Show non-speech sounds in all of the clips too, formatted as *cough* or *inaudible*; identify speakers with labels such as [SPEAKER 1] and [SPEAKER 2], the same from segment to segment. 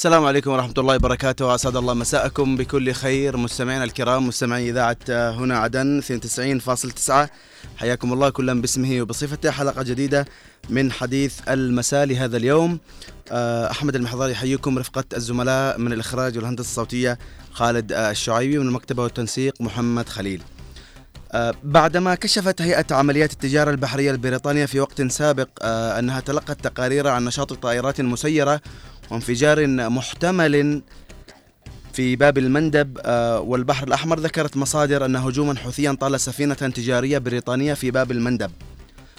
[SPEAKER 1] السلام عليكم ورحمة الله وبركاته. وأسعد الله مساءكم بكل خير. مستمعينا الكرام مستمعي إذاعة هنا عدن 92.9 حياكم الله كلا باسمه وبصفته. حلقة جديدة من حديث المساء لهذا اليوم. آه، أحمد المحضار يحييكم رفقة الزملاء من الإخراج والهندسة الصوتية خالد آه، الشعيبي من المكتبة والتنسيق محمد خليل. آه، بعدما كشفت هيئة عمليات التجارة البحرية البريطانية في وقت سابق أنها تلقت تقارير عن نشاط طائرات مسيرة وانفجار محتمل في باب المندب آه، والبحر الأحمر. ذكرت مصادر أن هجوما حوثيا طال سفينة تجارية بريطانية في باب المندب.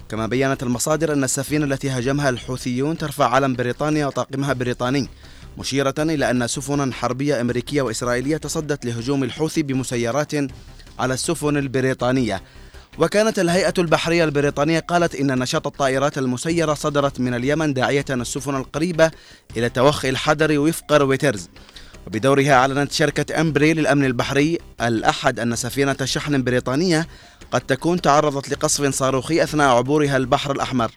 [SPEAKER 1] كما بيّنت المصادر أن السفينة التي هاجمها الحوثيون ترفع علم بريطانيا وطاقمها بريطاني مشيرة إلى أن سفنا حربية أمريكية وإسرائيلية تصدت لهجوم الحوثي بمسيرات على السفن البريطانية. وكانت الهيئة البحرية البريطانية قالت إن نشاط الطائرات المسيرة صدرت من اليمن داعية السفن القريبة إلى توخي الحذر وفق رويترز. وبدورها أعلنت شركة أمبري للأمن البحري الأحد أن سفينة شحن بريطانية قد تكون تعرضت لقصف صاروخي أثناء عبورها البحر الأحمر.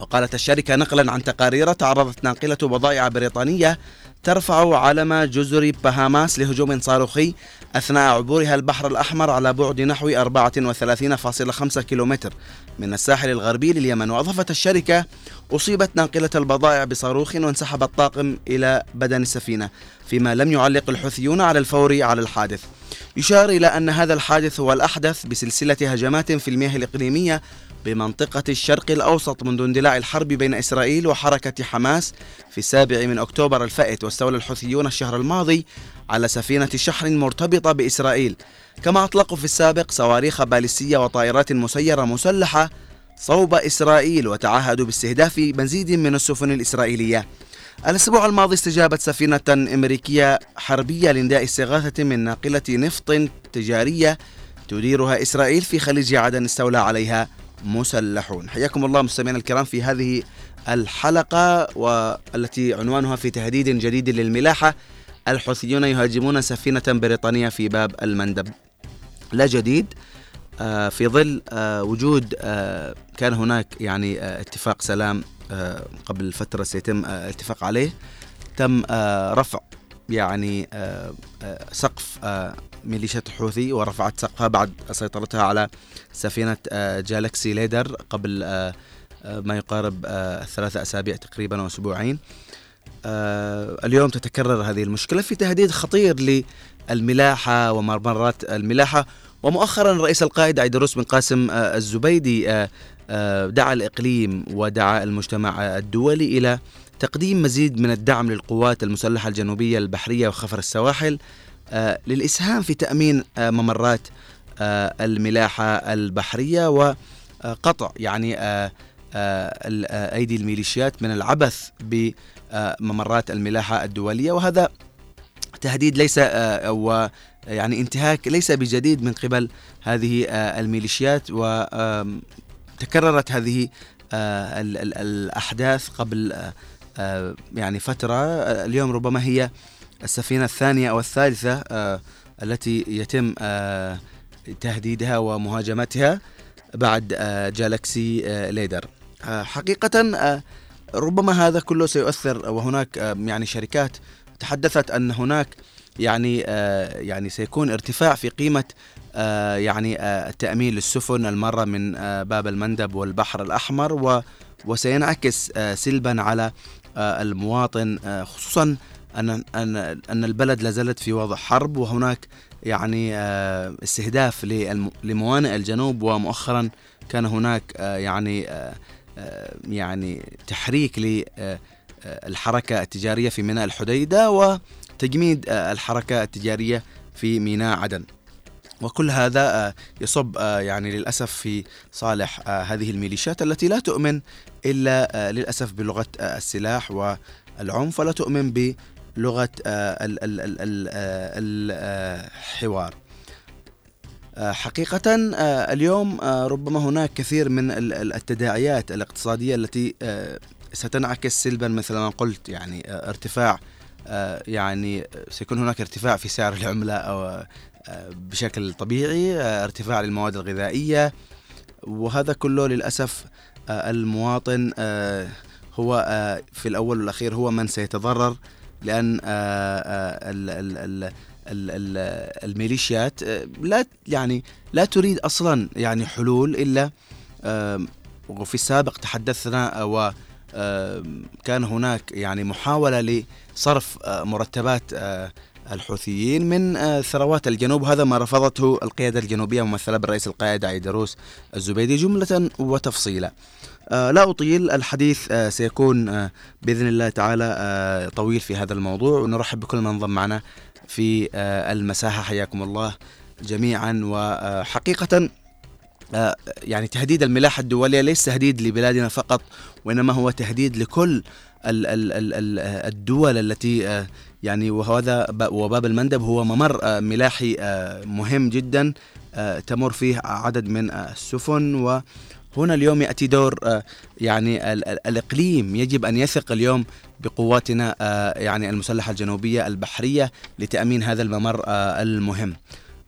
[SPEAKER 1] وقالت الشركة نقلا عن تقارير تعرضت ناقلة بضائع بريطانية ترفع علم جزر بهاماس لهجوم صاروخي أثناء عبورها البحر الأحمر على بعد نحو 34.5 كيلومتر. من الساحل الغربي لليمن وأضافت الشركة أصيبت ناقلة البضائع بصاروخ وانسحب الطاقم إلى بدن السفينة فيما لم يعلق الحوثيون على الفور على الحادث. يشار إلى أن هذا الحادث هو الأحدث بسلسلة هجمات في المياه الإقليمية بمنطقة الشرق الأوسط منذ اندلاع الحرب بين إسرائيل وحركة حماس في السابع من أكتوبر الفائت واستولى الحوثيون الشهر الماضي على سفينة شحن مرتبطة بإسرائيل. كما أطلقوا في السابق صواريخ باليستية وطائرات مسيرة مسلحة صوب إسرائيل وتعهدوا باستهداف مزيد من السفن الإسرائيلية. الأسبوع الماضي استجابت سفينة أمريكية حربية لنداء استغاثة من ناقلة نفط تجارية تديرها إسرائيل في خليج عدن استولى عليها. مسلحون. حياكم الله مستمعينا الكرام في هذه الحلقة والتي عنوانها في تهديد جديد للملاحة. الحوثيون يهاجمون سفينة بريطانية في باب المندب. لا جديد آه، في ظل آه، وجود آه، كان هناك يعني اتفاق سلام قبل فترة سيتم الاتفاق عليه. تم رفع يعني سقف ميليشيات الحوثي ورفعت سقفها بعد سيطرتها على سفينة جالكسي ليدر قبل ما يقارب ثلاثة أسابيع تقريبا وأسبوعين اليوم تتكرر هذه المشكلة في تهديد خطير للملاحة وممرات الملاحة. ومؤخرا رئيس القائد عيدروس بن قاسم آه، الزبيدي آه، آه، دعا الإقليم ودعا المجتمع الدولي إلى تقديم مزيد من الدعم للقوات المسلحة الجنوبية البحرية وخفر السواحل. للإسهام في تأمين ممرات الملاحة البحرية وقطع يعني أيدي الميليشيات من العبث بممرات الملاحة الدولية. وهذا تهديد ليس يعني انتهاك ليس بجديد من قبل هذه آه، الميليشيات وتكررت هذه آه، الأحداث قبل آه، يعني فترة. اليوم ربما هي السفينة الثانية أو الثالثة التي يتم تهديدها ومهاجمتها بعد جالكسي ليدر. حقيقة ربما هذا كله سيؤثر وهناك يعني شركات تحدثت أن هناك يعني آه، يعني سيكون ارتفاع في قيمة آه، يعني آه، التأمين للسفن المارة من باب المندب والبحر الأحمر وسينعكس سلبا على المواطن خصوصا أن أن أن البلد لا زالت في وضع حرب وهناك يعني استهداف لموانئ الجنوب ومؤخرا كان هناك يعني يعني تحريك للحركة التجارية في ميناء الحديدة و تجميد آه، الحركة التجارية في ميناء عدن. وكل هذا آه، يصب آه، يعني للأسف في صالح هذه الميليشيات التي لا تؤمن إلا للأسف بلغة السلاح والعنف ولا تؤمن بلغة الحوار حقيقة اليوم ربما هناك كثير من التداعيات الاقتصادية التي ستنعكس سلبا مثل ما قلت يعني ارتفاع آه، يعني سيكون هناك ارتفاع في سعر العملة أو آه، بشكل طبيعي آه، ارتفاع للمواد الغذائية. وهذا كله للأسف المواطن هو في الأول والأخير هو من سيتضرر. لأن الميليشيات لا يعني لا تريد أصلا يعني حلول إلا وفي السابق تحدثنا و كان هناك يعني محاولة لصرف مرتبات الحوثيين من ثروات الجنوب. هذا ما رفضته القيادة الجنوبية ممثلة بالرئيس القائد عيدروس الزبيدي جملة وتفصيلا. لا أطيل الحديث سيكون بإذن الله تعالى طويل في هذا الموضوع ونرحب بكل من انضم معنا في المساحة. حياكم الله جميعا وحقيقة آه، يعني تهديد الملاحة الدولية ليس تهديد لبلادنا فقط وإنما هو تهديد لكل الدول التي آه، يعني وهذا وباب المندب هو ممر آه، ملاحي مهم جدا تمر فيه عدد من السفن وهنا اليوم يأتي دور يعني الإقليم. يجب أن يثق اليوم بقواتنا يعني المسلحة الجنوبية البحرية لتأمين هذا الممر المهم.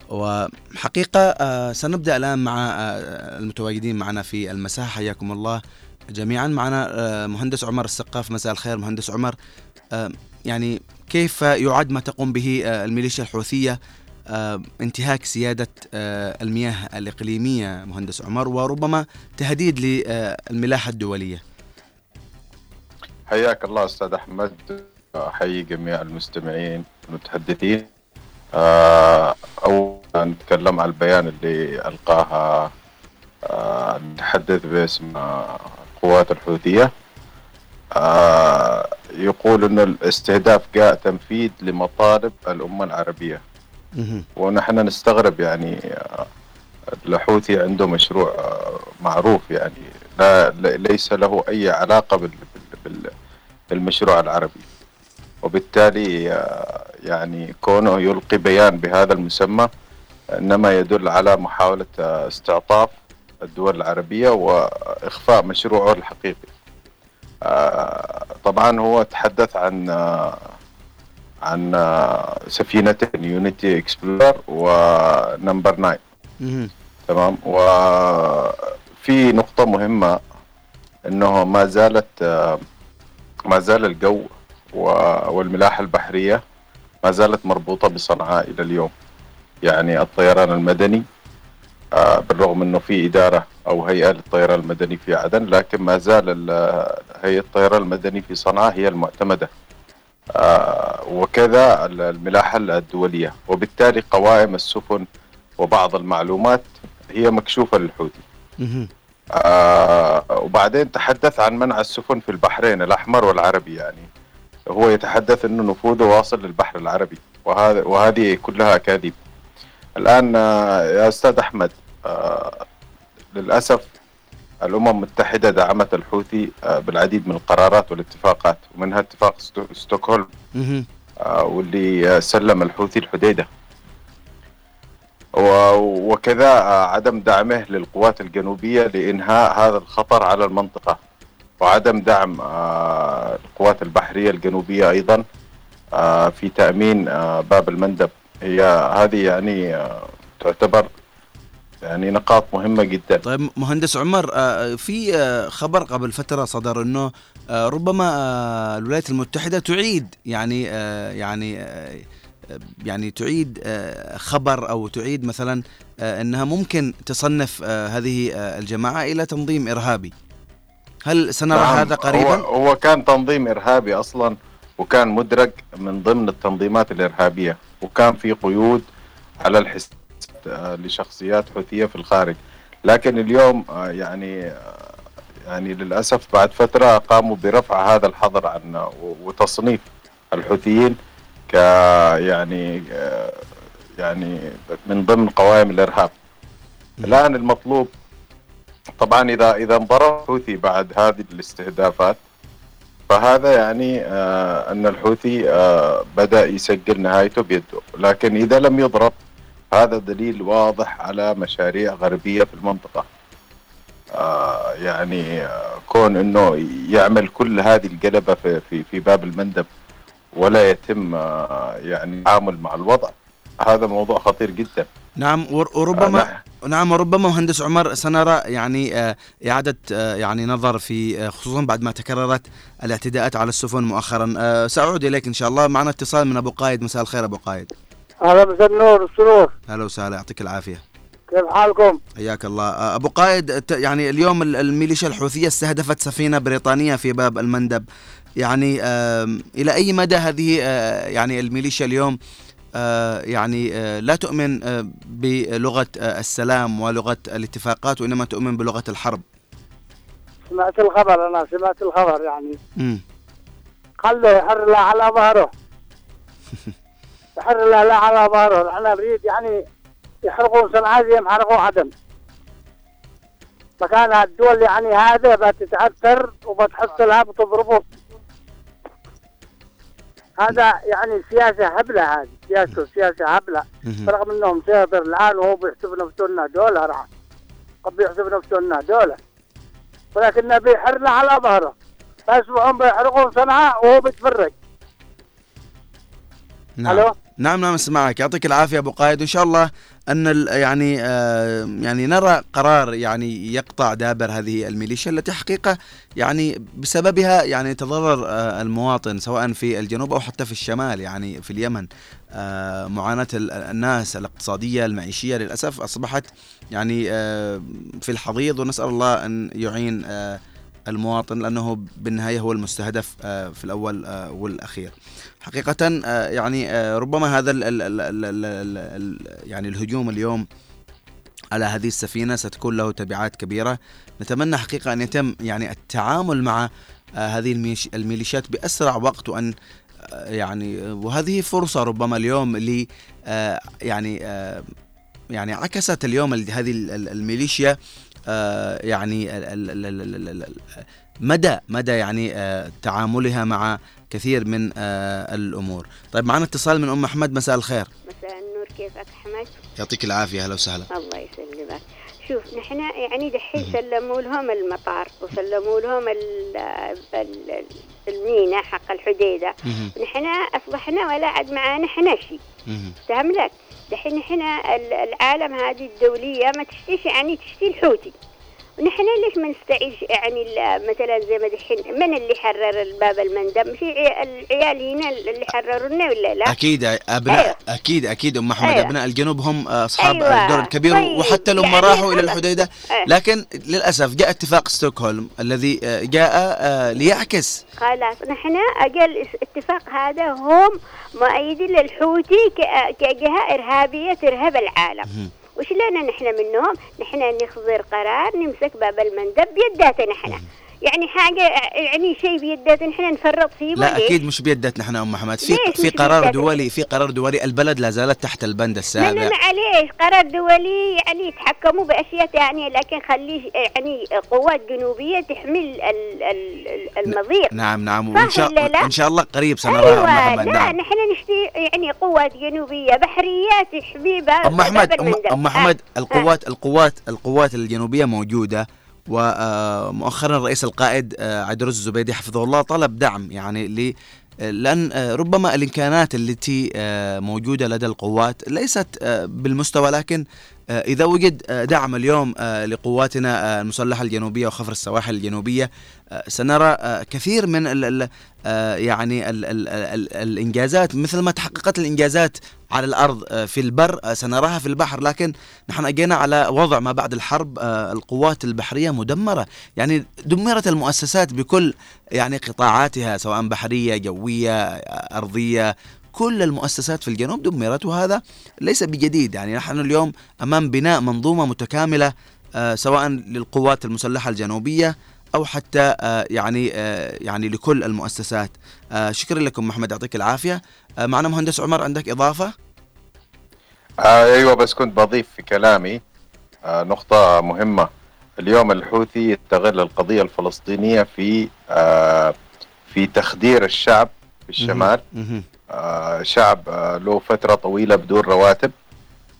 [SPEAKER 1] وحقيقة آه، سنبدأ الآن مع آه، المتواجدين معنا في المساحة. حياكم الله جميعا. معنا آه، مهندس عمر السقاف. مساء الخير مهندس عمر. يعني كيف يعد ما تقوم به الميليشيا الحوثية؟ انتهاك سيادة المياه الإقليمية مهندس عمر وربما تهديد للملاحة الدولية.
[SPEAKER 2] حياك الله أستاذ أحمد. أحيي جميع المستمعين المتحدثين. آه، أو نتكلم عن البيان اللي ألقاها آه، نتحدث باسم القوات الحوثية. آه، يقول أن الاستهداف جاء تنفيذ لمطالب الأمة العربية. ونحن نستغرب يعني الحوثي عنده مشروع معروف يعني لا ليس له أي علاقة بالمشروع العربي وبالتالي يعني كونه يلقي بيان بهذا المسمى إنما يدل على محاولة استعطاف الدول العربية وإخفاء مشروعه الحقيقي. طبعا هو تحدث عن عن سفينتين Unity Explorer و Number 9 تمام؟ وفي نقطة مهمة إنه ما زالت ما زال الجو والملاحة البحرية ما زالت مربوطة بصنعاء إلى اليوم. يعني الطيران المدني آه، بالرغم أنه في إدارة أو هيئة للطيران المدني في عدن لكن ما زال هيئة الطيران المدني في صنعاء هي المعتمدة. آه، وكذا الملاحة الدولية. وبالتالي قوائم السفن وبعض المعلومات هي مكشوفة للحوثي. آه وبعدين تحدث عن منع السفن في البحرين الأحمر والعربي يعني. هو يتحدث إنه نفوذه واصل للبحر العربي وهذا وهذه كلها أكاذيب. الآن آه، يا أستاذ أحمد آه، للأسف الأمم المتحدة دعمت الحوثي آه، بالعديد من القرارات والاتفاقات ومنها اتفاق ستوكهولم واللي سلم الحوثي الحديدة. وكذا عدم دعمه للقوات الجنوبية لإنهاء هذا الخطر على المنطقة. وعدم دعم آه، القوات البحرية الجنوبية أيضا آه، في تأمين آه، باب المندب. هي هذه يعني تعتبر يعني نقاط مهمة جدا
[SPEAKER 1] طيب مهندس عمر في خبر قبل فترة صدر إنه ربما الولايات المتحدة تعيد يعني يعني يعني تعيد خبر أو تعيد مثلا إنها ممكن تصنف هذه الجماعة إلى تنظيم إرهابي هل سنرى نعم هذا قريبا؟
[SPEAKER 2] هو, هو كان تنظيم إرهابي أصلا وكان مدرج من ضمن التنظيمات الإرهابية وكان في قيود على الحساب آه، لشخصيات حوثية في الخارج. لكن اليوم آه، يعني آه، يعني للأسف بعد فترة قاموا برفع هذا الحظر عن وتصنيف الحوثيين ك يعني يعني من ضمن قوائم الإرهاب. الآن المطلوب طبعا إذا إذا انضرب الحوثي بعد هذه الاستهدافات فهذا يعني آه أن الحوثي آه بدأ يسجل نهايته بيده. لكن إذا لم يضرب هذا دليل واضح على مشاريع غربية في المنطقة. آه يعني آه كون إنه يعمل كل هذه القلبة في في, في باب المندب ولا يتم آه يعني التعامل مع الوضع هذا موضوع خطير جدا.
[SPEAKER 1] نعم وربما نعم وربما مهندس عمر سنرى يعني آه، إعادة يعني نظر في خصوصا بعد ما تكررت الاعتداءات على السفن مؤخرا. سأعود إليك إن شاء الله. معنا اتصال من أبو قايد. مساء الخير أبو قايد.
[SPEAKER 3] أهلا مساء النور والسرور
[SPEAKER 1] أهلا وسهلا يعطيك العافية.
[SPEAKER 3] كيف حالكم؟
[SPEAKER 1] حياك الله. أبو قايد يعني اليوم الميليشيا الحوثية استهدفت سفينة بريطانية في باب المندب. يعني إلى أي مدى هذه يعني الميليشيا اليوم يعني لا تؤمن بلغة السلام ولغة الاتفاقات وإنما تؤمن بلغة الحرب؟
[SPEAKER 3] سمعت الخبر أنا سمعت الخبر يعني. خلوا يحر الله على ظهره. *laughs* يحر الله لا على ظهره نحن نريد يعني يحرقوا صنعاء زي ما حرقوا عدن فكان الدول يعني هذا بتتأثر وبتحط لها بتضربه هذا يعني سياسة هبلة هذه سياسة سياسة هبلة. برغم إنهم سيطر الآن وهو بيحسب نفسه إنه دولة راح. قد بيحسب نفسه إنه دولة. ولكن بيحرنا على ظهره. فاسمعهم بيحرقون صنعاء وهو بيتفرج.
[SPEAKER 1] نعم. ألو؟ نعم نعم اسمعك يعطيك العافية أبو قايد. وان شاء الله أن يعني آه يعني نرى قرار يعني يقطع دابر هذه الميليشيا التي حقيقة يعني بسببها يعني يتضرر آه المواطن سواء في الجنوب أو حتى في الشمال يعني في اليمن. آه معاناة الناس الاقتصادية المعيشية للأسف أصبحت يعني في الحضيض ونسأل الله أن يعين المواطن لأنه بالنهاية هو المستهدف في الأول والأخير. حقيقة آه، يعني آه، ربما هذا ال ال ال ال ال ال يعني الهجوم اليوم على هذه السفينة ستكون له تبعات كبيرة نتمنى حقيقة أن يتم يعني التعامل مع آه، هذه الميليشيات بأسرع وقت وأن يعني وهذه فرصة ربما اليوم ل يعني يعني عكست اليوم هذه الميليشيا يعني مدى مدى يعني تعاملها مع كثير من آه الأمور. طيب معنا اتصال من أم أحمد. مساء الخير.
[SPEAKER 4] مساء النور. كيفك أحمد؟
[SPEAKER 1] يعطيك العافية. أهلا وسهلا.
[SPEAKER 4] الله يسلمك. شوف نحن يعني دحين سلموا لهم المطار وسلموا لهم المينا حق الحديدة. نحن أصبحنا ولا عاد معانا إحنا شيء. فهم لك دحين نحن العالم هذه الدولية ما تشتيش يعني تشتي الحوثي ونحن ليش ما نستعيش يعني مثلا زي ما دحين من اللي حرر الباب المندب في العيال هنا اللي حرروا لنا ولا لا؟
[SPEAKER 1] أكيد ابناء أيوه. أكيد أكيد أم أحمد أيوه. أبناء الجنوب هم أصحاب أيوه. الدور الكبير طيب. وحتى لما يعني راحوا إلى الحديدة أيوه. لكن للأسف جاء اتفاق ستوكهولم الذي آه، جاء آه، ليعكس
[SPEAKER 4] خلاص نحن أقل اتفاق هذا هم مؤيدين للحوثي كجهة إرهابية ترهب العالم وش لنا نحن منهم؟ نحن نخضر قرار نمسك باب المندب بيداتنا نحن يعني حاجة يعني شيء بيداتنا نحن نفرط فيه
[SPEAKER 1] لا أكيد مش بيداتنا نحن أم محمد. في في قرار دولي في قرار دولي البلد لا زالت تحت البند السابع.
[SPEAKER 4] معليش. قرار دولي يعني يتحكموا بأشياء ثانية لكن خليه يعني قوات جنوبية تحمل المضيق.
[SPEAKER 1] نعم نعم. وإن شاء إن شاء الله قريب سنرى أيوة. أم
[SPEAKER 4] محمد. لا نعم. نحن نشتي يعني قوات جنوبية بحريات تحمي
[SPEAKER 1] أم محمد أم محمد آه. القوات القوات القوات الجنوبية موجودة. ومؤخرا الرئيس القائد آه، عيدروس الزبيدي حفظه الله طلب دعم يعني ل لأن آه، ربما الإمكانات التي آه، موجودة لدى القوات ليست بالمستوى لكن إذا وجد دعم اليوم لقواتنا المسلحة الجنوبية وخفر السواحل الجنوبية سنرى كثير من آه، يعني ال ال ال الإنجازات مثل ما تحققت الإنجازات على الأرض آه، في البر آه، سنراها في البحر. لكن نحن أجينا على وضع ما بعد الحرب القوات البحرية مدمرة. يعني دمرت المؤسسات بكل يعني قطاعاتها سواء بحرية جوية أرضية كل المؤسسات في الجنوب دمرت وهذا ليس بجديد. يعني نحن اليوم أمام بناء منظومة متكاملة سواء للقوات المسلحة الجنوبية أو حتى آه، يعني آه، يعني لكل المؤسسات. آه، شكرا لكم محمد يعطيك العافية. معنا مهندس عمر عندك إضافة؟
[SPEAKER 2] أيوه بس كنت بضيف في كلامي نقطة مهمة. اليوم الحوثي يستغل القضية الفلسطينية في في تخدير الشعب في الشمال. شعب له فترة طويلة بدون رواتب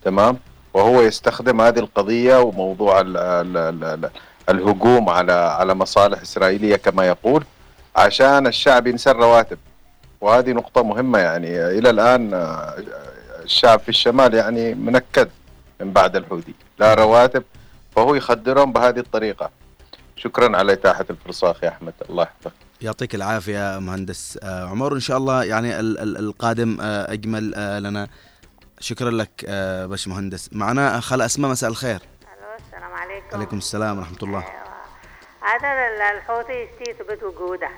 [SPEAKER 2] تمام؟ وهو يستخدم هذه القضية وموضوع ال ال ال الهجوم على على مصالح إسرائيلية كما يقول عشان الشعب ينسى الرواتب. وهذه نقطة مهمة يعني إلى الآن آه، الشعب في الشمال يعني منكد من بعد الحوثي. لا رواتب فهو يخدرهم بهذه الطريقة. شكرا على إتاحة الفرصة أخي أحمد. الله يحفظك.
[SPEAKER 1] يعطيك العافية مهندس. آه، عمر إن شاء الله يعني القادم آه، أجمل آه، لنا. شكرا لك باش مهندس. معنا خال أسماء مساء الخير.
[SPEAKER 5] السلام عليكم.
[SPEAKER 1] عليكم السلام ورحمة الله. أيوة.
[SPEAKER 5] هذا الحوثي يستثبت وجوده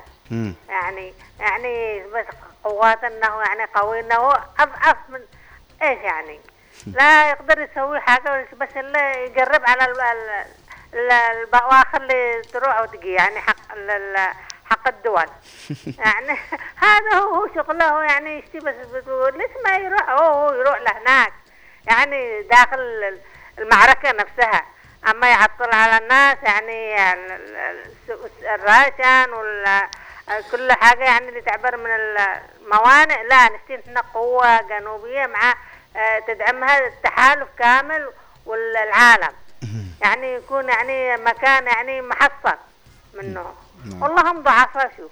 [SPEAKER 5] يعني يعني بس قوات إنه يعني قوي إنه أضعف من إيش يعني؟ لا يقدر يسوي حاجة بس اللي يقرب على البواخر اللي تروح وتجي. يعني حق حق الدول. *laughs* يعني هذا هو شغله يعني يشتي بس ليش ما يروح؟ هو يروح لهناك. يعني داخل المعركة نفسها. أما يعطل على الناس يعني الراشن ولا كل حاجة يعني اللي تعبر من الموانئ. لا نشتي إحنا قوة جنوبية مع آه، تدعمها التحالف كامل والعالم. يعني يكون يعني مكان يعني محصن منه. نعم. والله هم ضعفاء شوف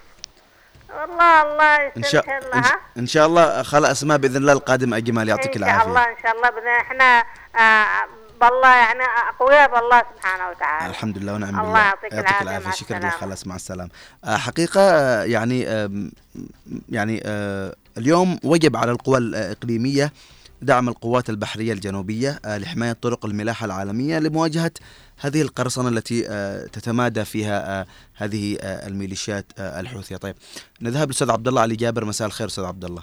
[SPEAKER 5] والله الله
[SPEAKER 1] إن شاء الله. إن شاء الله خلا اسماء بإذن الله القادم اجمل يعطيك العافيه
[SPEAKER 5] إن شاء الله إن شاء الله. باذن إحنا آه بالله يعني أقوياء بالله سبحانه وتعالى.
[SPEAKER 1] الحمد لله ونعم بالله. الله يعطيك العافية. شكرا لك. خلاص مع السلامة. آه حقيقة آه، يعني آه يعني آه اليوم وجب على القوى الإقليمية دعم القوات البحرية الجنوبية آه، لحماية طرق الملاحة العالمية لمواجهة هذه القرصنة التي آه، تتمادى فيها آه، هذه الميليشيات الحوثية. طيب نذهب للأستاذ عبد الله علي جابر. مساء الخير أستاذ عبد الله.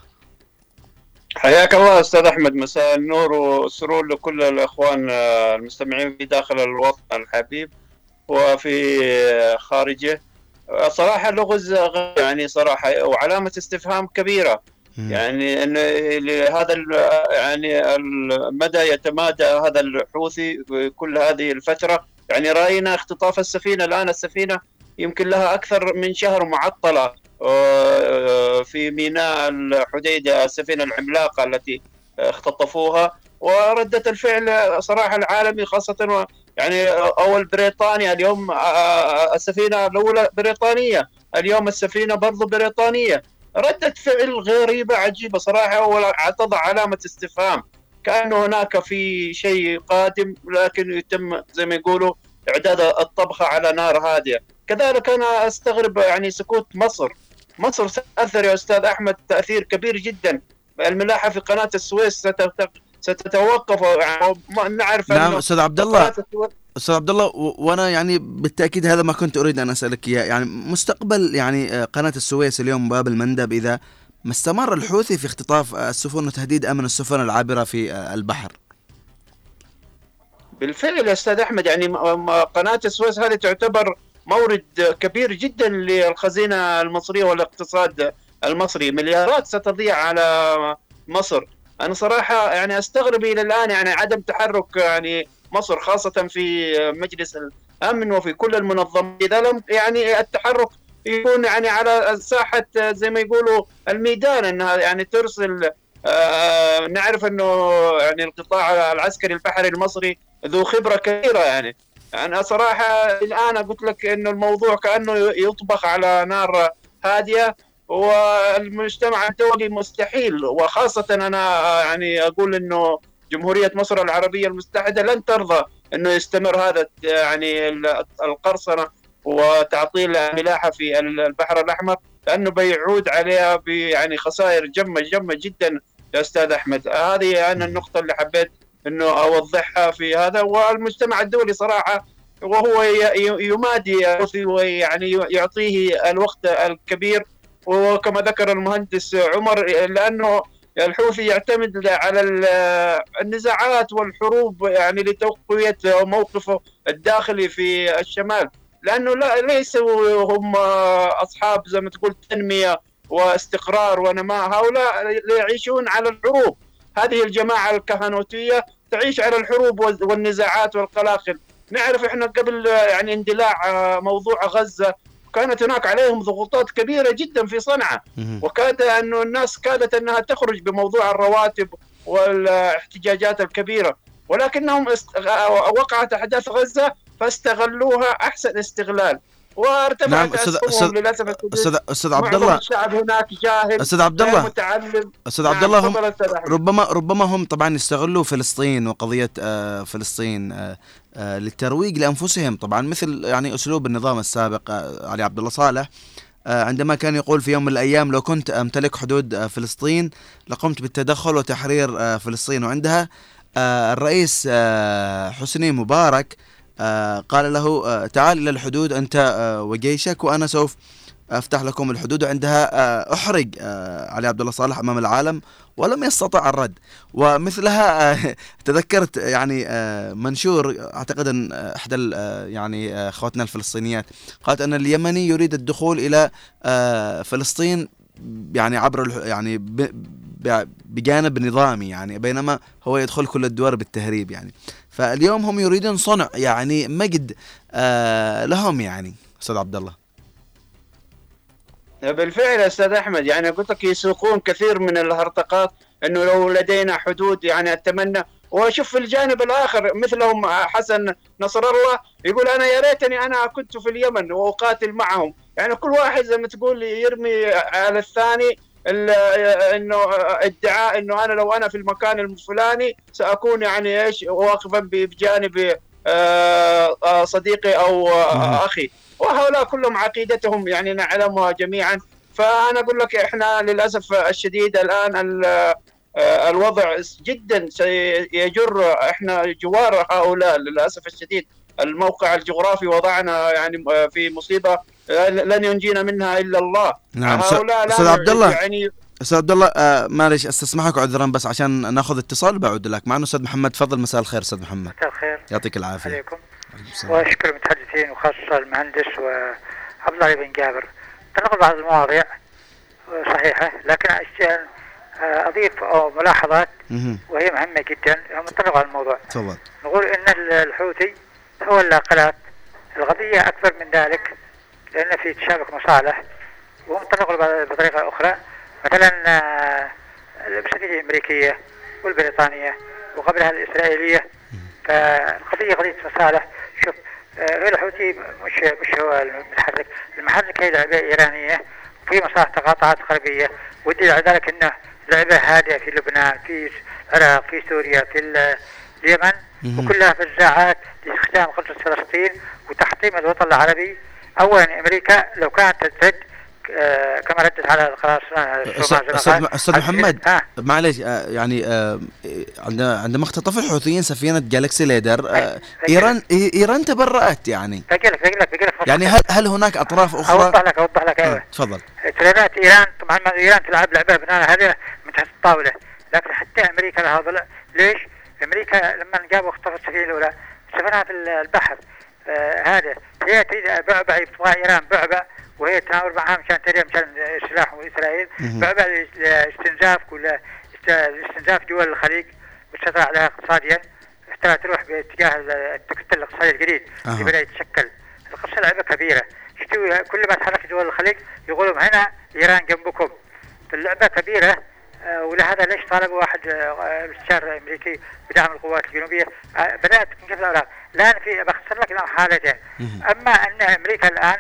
[SPEAKER 6] حياك الله أستاذ أحمد. مساء النور والسرور لكل الإخوان المستمعين في داخل الوطن الحبيب وفي خارجه. صراحة لغز يعني صراحة وعلامة استفهام كبيرة. يعني إن هذا يعني المدى يتمادى هذا الحوثي كل هذه الفترة. يعني رأينا اختطاف السفينة. الآن السفينة يمكن لها أكثر من شهر معطلة آه، في ميناء الحديدة السفينة العملاقة التي اختطفوها. وردة الفعل صراحة العالمي خاصة يعني أول بريطانيا اليوم آه، آه، السفينة الأولى بريطانية. اليوم السفينة برضو بريطانية. ردة فعل غريبة عجيبة صراحة وتضع علامة استفهام. كأنه هناك في شيء قادم لكن يتم زي ما يقولوا إعداد الطبخة على نار هادئة كذلك أنا أستغرب يعني سكوت مصر. مصر ستأثر يا أستاذ أحمد تأثير كبير جدا. الملاحة في قناة السويس ستتوقف يعني نعرف
[SPEAKER 1] نعم أستاذ عبد الله. أستاذ عبد الله وأنا يعني بالتأكيد هذا ما كنت أريد أن أسألك إياه. يعني مستقبل يعني آه، قناة السويس اليوم باب المندب إذا ما استمر الحوثي في اختطاف السفن وتهديد أمن السفن العابرة في آه، البحر؟
[SPEAKER 6] بالفعل أستاذ أحمد يعني قناة السويس هذه تعتبر مورد كبير جدا للخزينة المصرية والاقتصاد المصري. مليارات ستضيع على مصر. أنا صراحة يعني أستغرب إلى الآن يعني عدم تحرك يعني مصر خاصة في مجلس الأمن وفي كل المنظمات. إذا لم يعني التحرك يكون يعني على ساحة زي ما يقولوا الميدان أنها يعني ترسل آه نعرف أنه يعني القطاع العسكري البحري المصري ذو خبرة كبيرة يعني. أنا صراحة الآن قلت لك أنه الموضوع كأنه يطبخ على نار هادية والمجتمع الدولي مستحيل. وخاصة أنا يعني أقول أنه جمهورية مصر العربية المتحدة لن ترضى أنه يستمر هذا يعني القرصنة وتعطيل الملاحة في البحر الأحمر لأنه بيعود عليها يعني خسائر جمة جمة جدا يا أستاذ أحمد. هذه أنا النقطة اللي حبيت أنه أوضحها في هذا والمجتمع الدولي صراحة وهو يمادي ويعني يعطيه الوقت الكبير وكما ذكر المهندس عمر لأنه الحوثي يعتمد على النزاعات والحروب يعني لتقوية موقفه الداخلي في الشمال. لأنه لا ليسوا هم أصحاب زي ما تقول تنمية واستقرار ونماء. هؤلاء يعيشون على الحروب. هذه الجماعة الكهنوتية تعيش على الحروب والنزاعات والقلاقل نعرف إحنا قبل يعني اندلاع موضوع غزة كانت هناك عليهم ضغوطات كبيرة جدا في صنعاء. وكاد أنه الناس كادت أنها تخرج بموضوع الرواتب والاحتجاجات الكبيرة. ولكنهم است... وقعت أحداث غزة فاستغلوها أحسن استغلال. وارتفعت
[SPEAKER 1] نعم، أستاذ- أستاذ- للأسف أستاذ عبد الله
[SPEAKER 6] الشعب هناك جاهل
[SPEAKER 1] أستاذ عبد الله
[SPEAKER 6] متعلم.
[SPEAKER 1] أستاذ
[SPEAKER 6] نعم،
[SPEAKER 1] عبد الله هم
[SPEAKER 6] أستاذ.
[SPEAKER 1] ربما ربما هم طبعا يستغلوا فلسطين وقضية آه، فلسطين آه، آه، للترويج لأنفسهم. طبعا مثل يعني أسلوب النظام السابق علي عبد الله صالح عندما كان يقول في يوم من الأيام لو كنت أمتلك حدود فلسطين لقمت بالتدخل وتحرير فلسطين. وعندها الرئيس حسني مبارك قال له آه، تعال إلى الحدود أنت آه، وجيشك وأنا سوف أفتح لكم الحدود. وعندها آه، آه، علي عبد الله صالح أمام العالم ولم يستطع الرد. ومثلها آه، *laughs* تذكرت يعني آه، منشور أعتقد أن آه، إحدى آه، يعني آه، أخواتنا الفلسطينيات قالت أن اليمني يريد الدخول إلى آه، فلسطين يعني عبر يعني بجانب نظامي يعني بينما هو يدخل كل الدول بالتهريب يعني. فاليوم هم يريدون صنع يعني مجد آه، لهم يعني أستاذ عبد الله
[SPEAKER 6] بالفعل أستاذ أحمد يعني قلت لك يسوقون كثير من الهرطقات إنه لو لدينا حدود يعني أتمنى. وأشوف في الجانب الآخر مثلهم حسن نصر الله يقول أنا يا ريتني أنا كنت في اليمن وأقاتل معهم. يعني كل واحد زي ما تقول يرمي على الثاني ال- إنه ادعاء إنه أنا لو أنا في المكان الفلاني سأكون يعني إيش واقفا بجانب آه، آه، صديقي أو أخي. وهؤلاء كلهم عقيدتهم يعني نعلمها جميعا. فأنا أقول لك إحنا للأسف الشديد الآن ال- آه، الوضع جدا سيجر إحنا جوار هؤلاء للأسف الشديد. الموقع الجغرافي وضعنا يعني في مصيبة. لن ينجينا منها إلا الله.
[SPEAKER 1] نعم
[SPEAKER 6] هؤلاء
[SPEAKER 1] أستاذ عبد الله
[SPEAKER 6] يعني
[SPEAKER 1] أستاذ عبد الله آه معلش أستسمحك عذرا بس عشان نأخذ اتصال بعود لك. معنا أستاذ محمد تفضل مساء الخير أستاذ محمد.
[SPEAKER 7] مساء الخير.
[SPEAKER 1] يعطيك العافية.
[SPEAKER 7] عليكم. وأشكر المتحدثين وخاصة المهندس وعبد الله بن جابر. تناول بعض المواضيع صحيحة لكن آه، أضيف أو ملاحظات. وهي مهمة جدا. متفق على الموضوع.
[SPEAKER 1] تفضل.
[SPEAKER 7] نقول إن ال- الحوثي هو اللاقلات القضية اكبر من ذلك. لأن في تشابك مصالح وهم تنقل ب- بطريقة أخرى. مثلا آه، الابسطيه الامريكيه والبريطانية وقبلها الإسرائيلية. فالقضيه قضية مصالح. شوف آه، غير الحوثي مش مش هو المتحرك. المحرك هي لعبة إيرانية وفي مصالح تقاطعات غربية. والدليل على ذلك إنه لعبة هادئة في لبنان في العراق في سوريا في ال- اليمن. وكلها فزاعات لاستخدام قدرة فلسطين وتحطيم الوطن العربي. اولا أمريكا لو كانت ترد آه، كما ردت على آه، زي ما
[SPEAKER 1] أستاذ محمد معلش آه يعني آه عند- عندما اختطف الحوثيين سفينة جالكسي ليدر آه ايران إيران تبرأت يعني. يعني هل هل هناك أطراف
[SPEAKER 7] أوضح
[SPEAKER 1] أخرى
[SPEAKER 7] لك أوضح لك.
[SPEAKER 1] آه
[SPEAKER 7] أيوه
[SPEAKER 1] تفضل.
[SPEAKER 7] ترينات إيران طبعا إيران تلعب لعبة بناء هذه من تحت الطاولة. لكن حتى أمريكا لها ضلع ليش؟ أمريكا لما جابوا اختطفوا السفينة الأولى سفنها في البحر. آه هذا. هي تريد بعبع يبغى ايران بعبع وهي تناول معها مشان تريد مشان سلاح واسرائيل. بعبع لاستنزاف ولا است- لاستنزاف دول الخليج والسيطره عليها اقتصاديا. حتى تروح باتجاه التكتل الاقتصادي الجديد. اللي بدأ يتشكل. القصة لعبة كبيرة. شتوي كل ما تحرك دول الخليج يقولوا هنا إيران جنبكم. فاللعبة كبيرة. آه، ولهذا ليش طالبوا واحد آه، مستشار امريكي بدعم القوات الجنوبية؟ آه، بدأت تنكشف الاوراق الآن في بختصر لك الآن حالتين. أما أن أمريكا الآن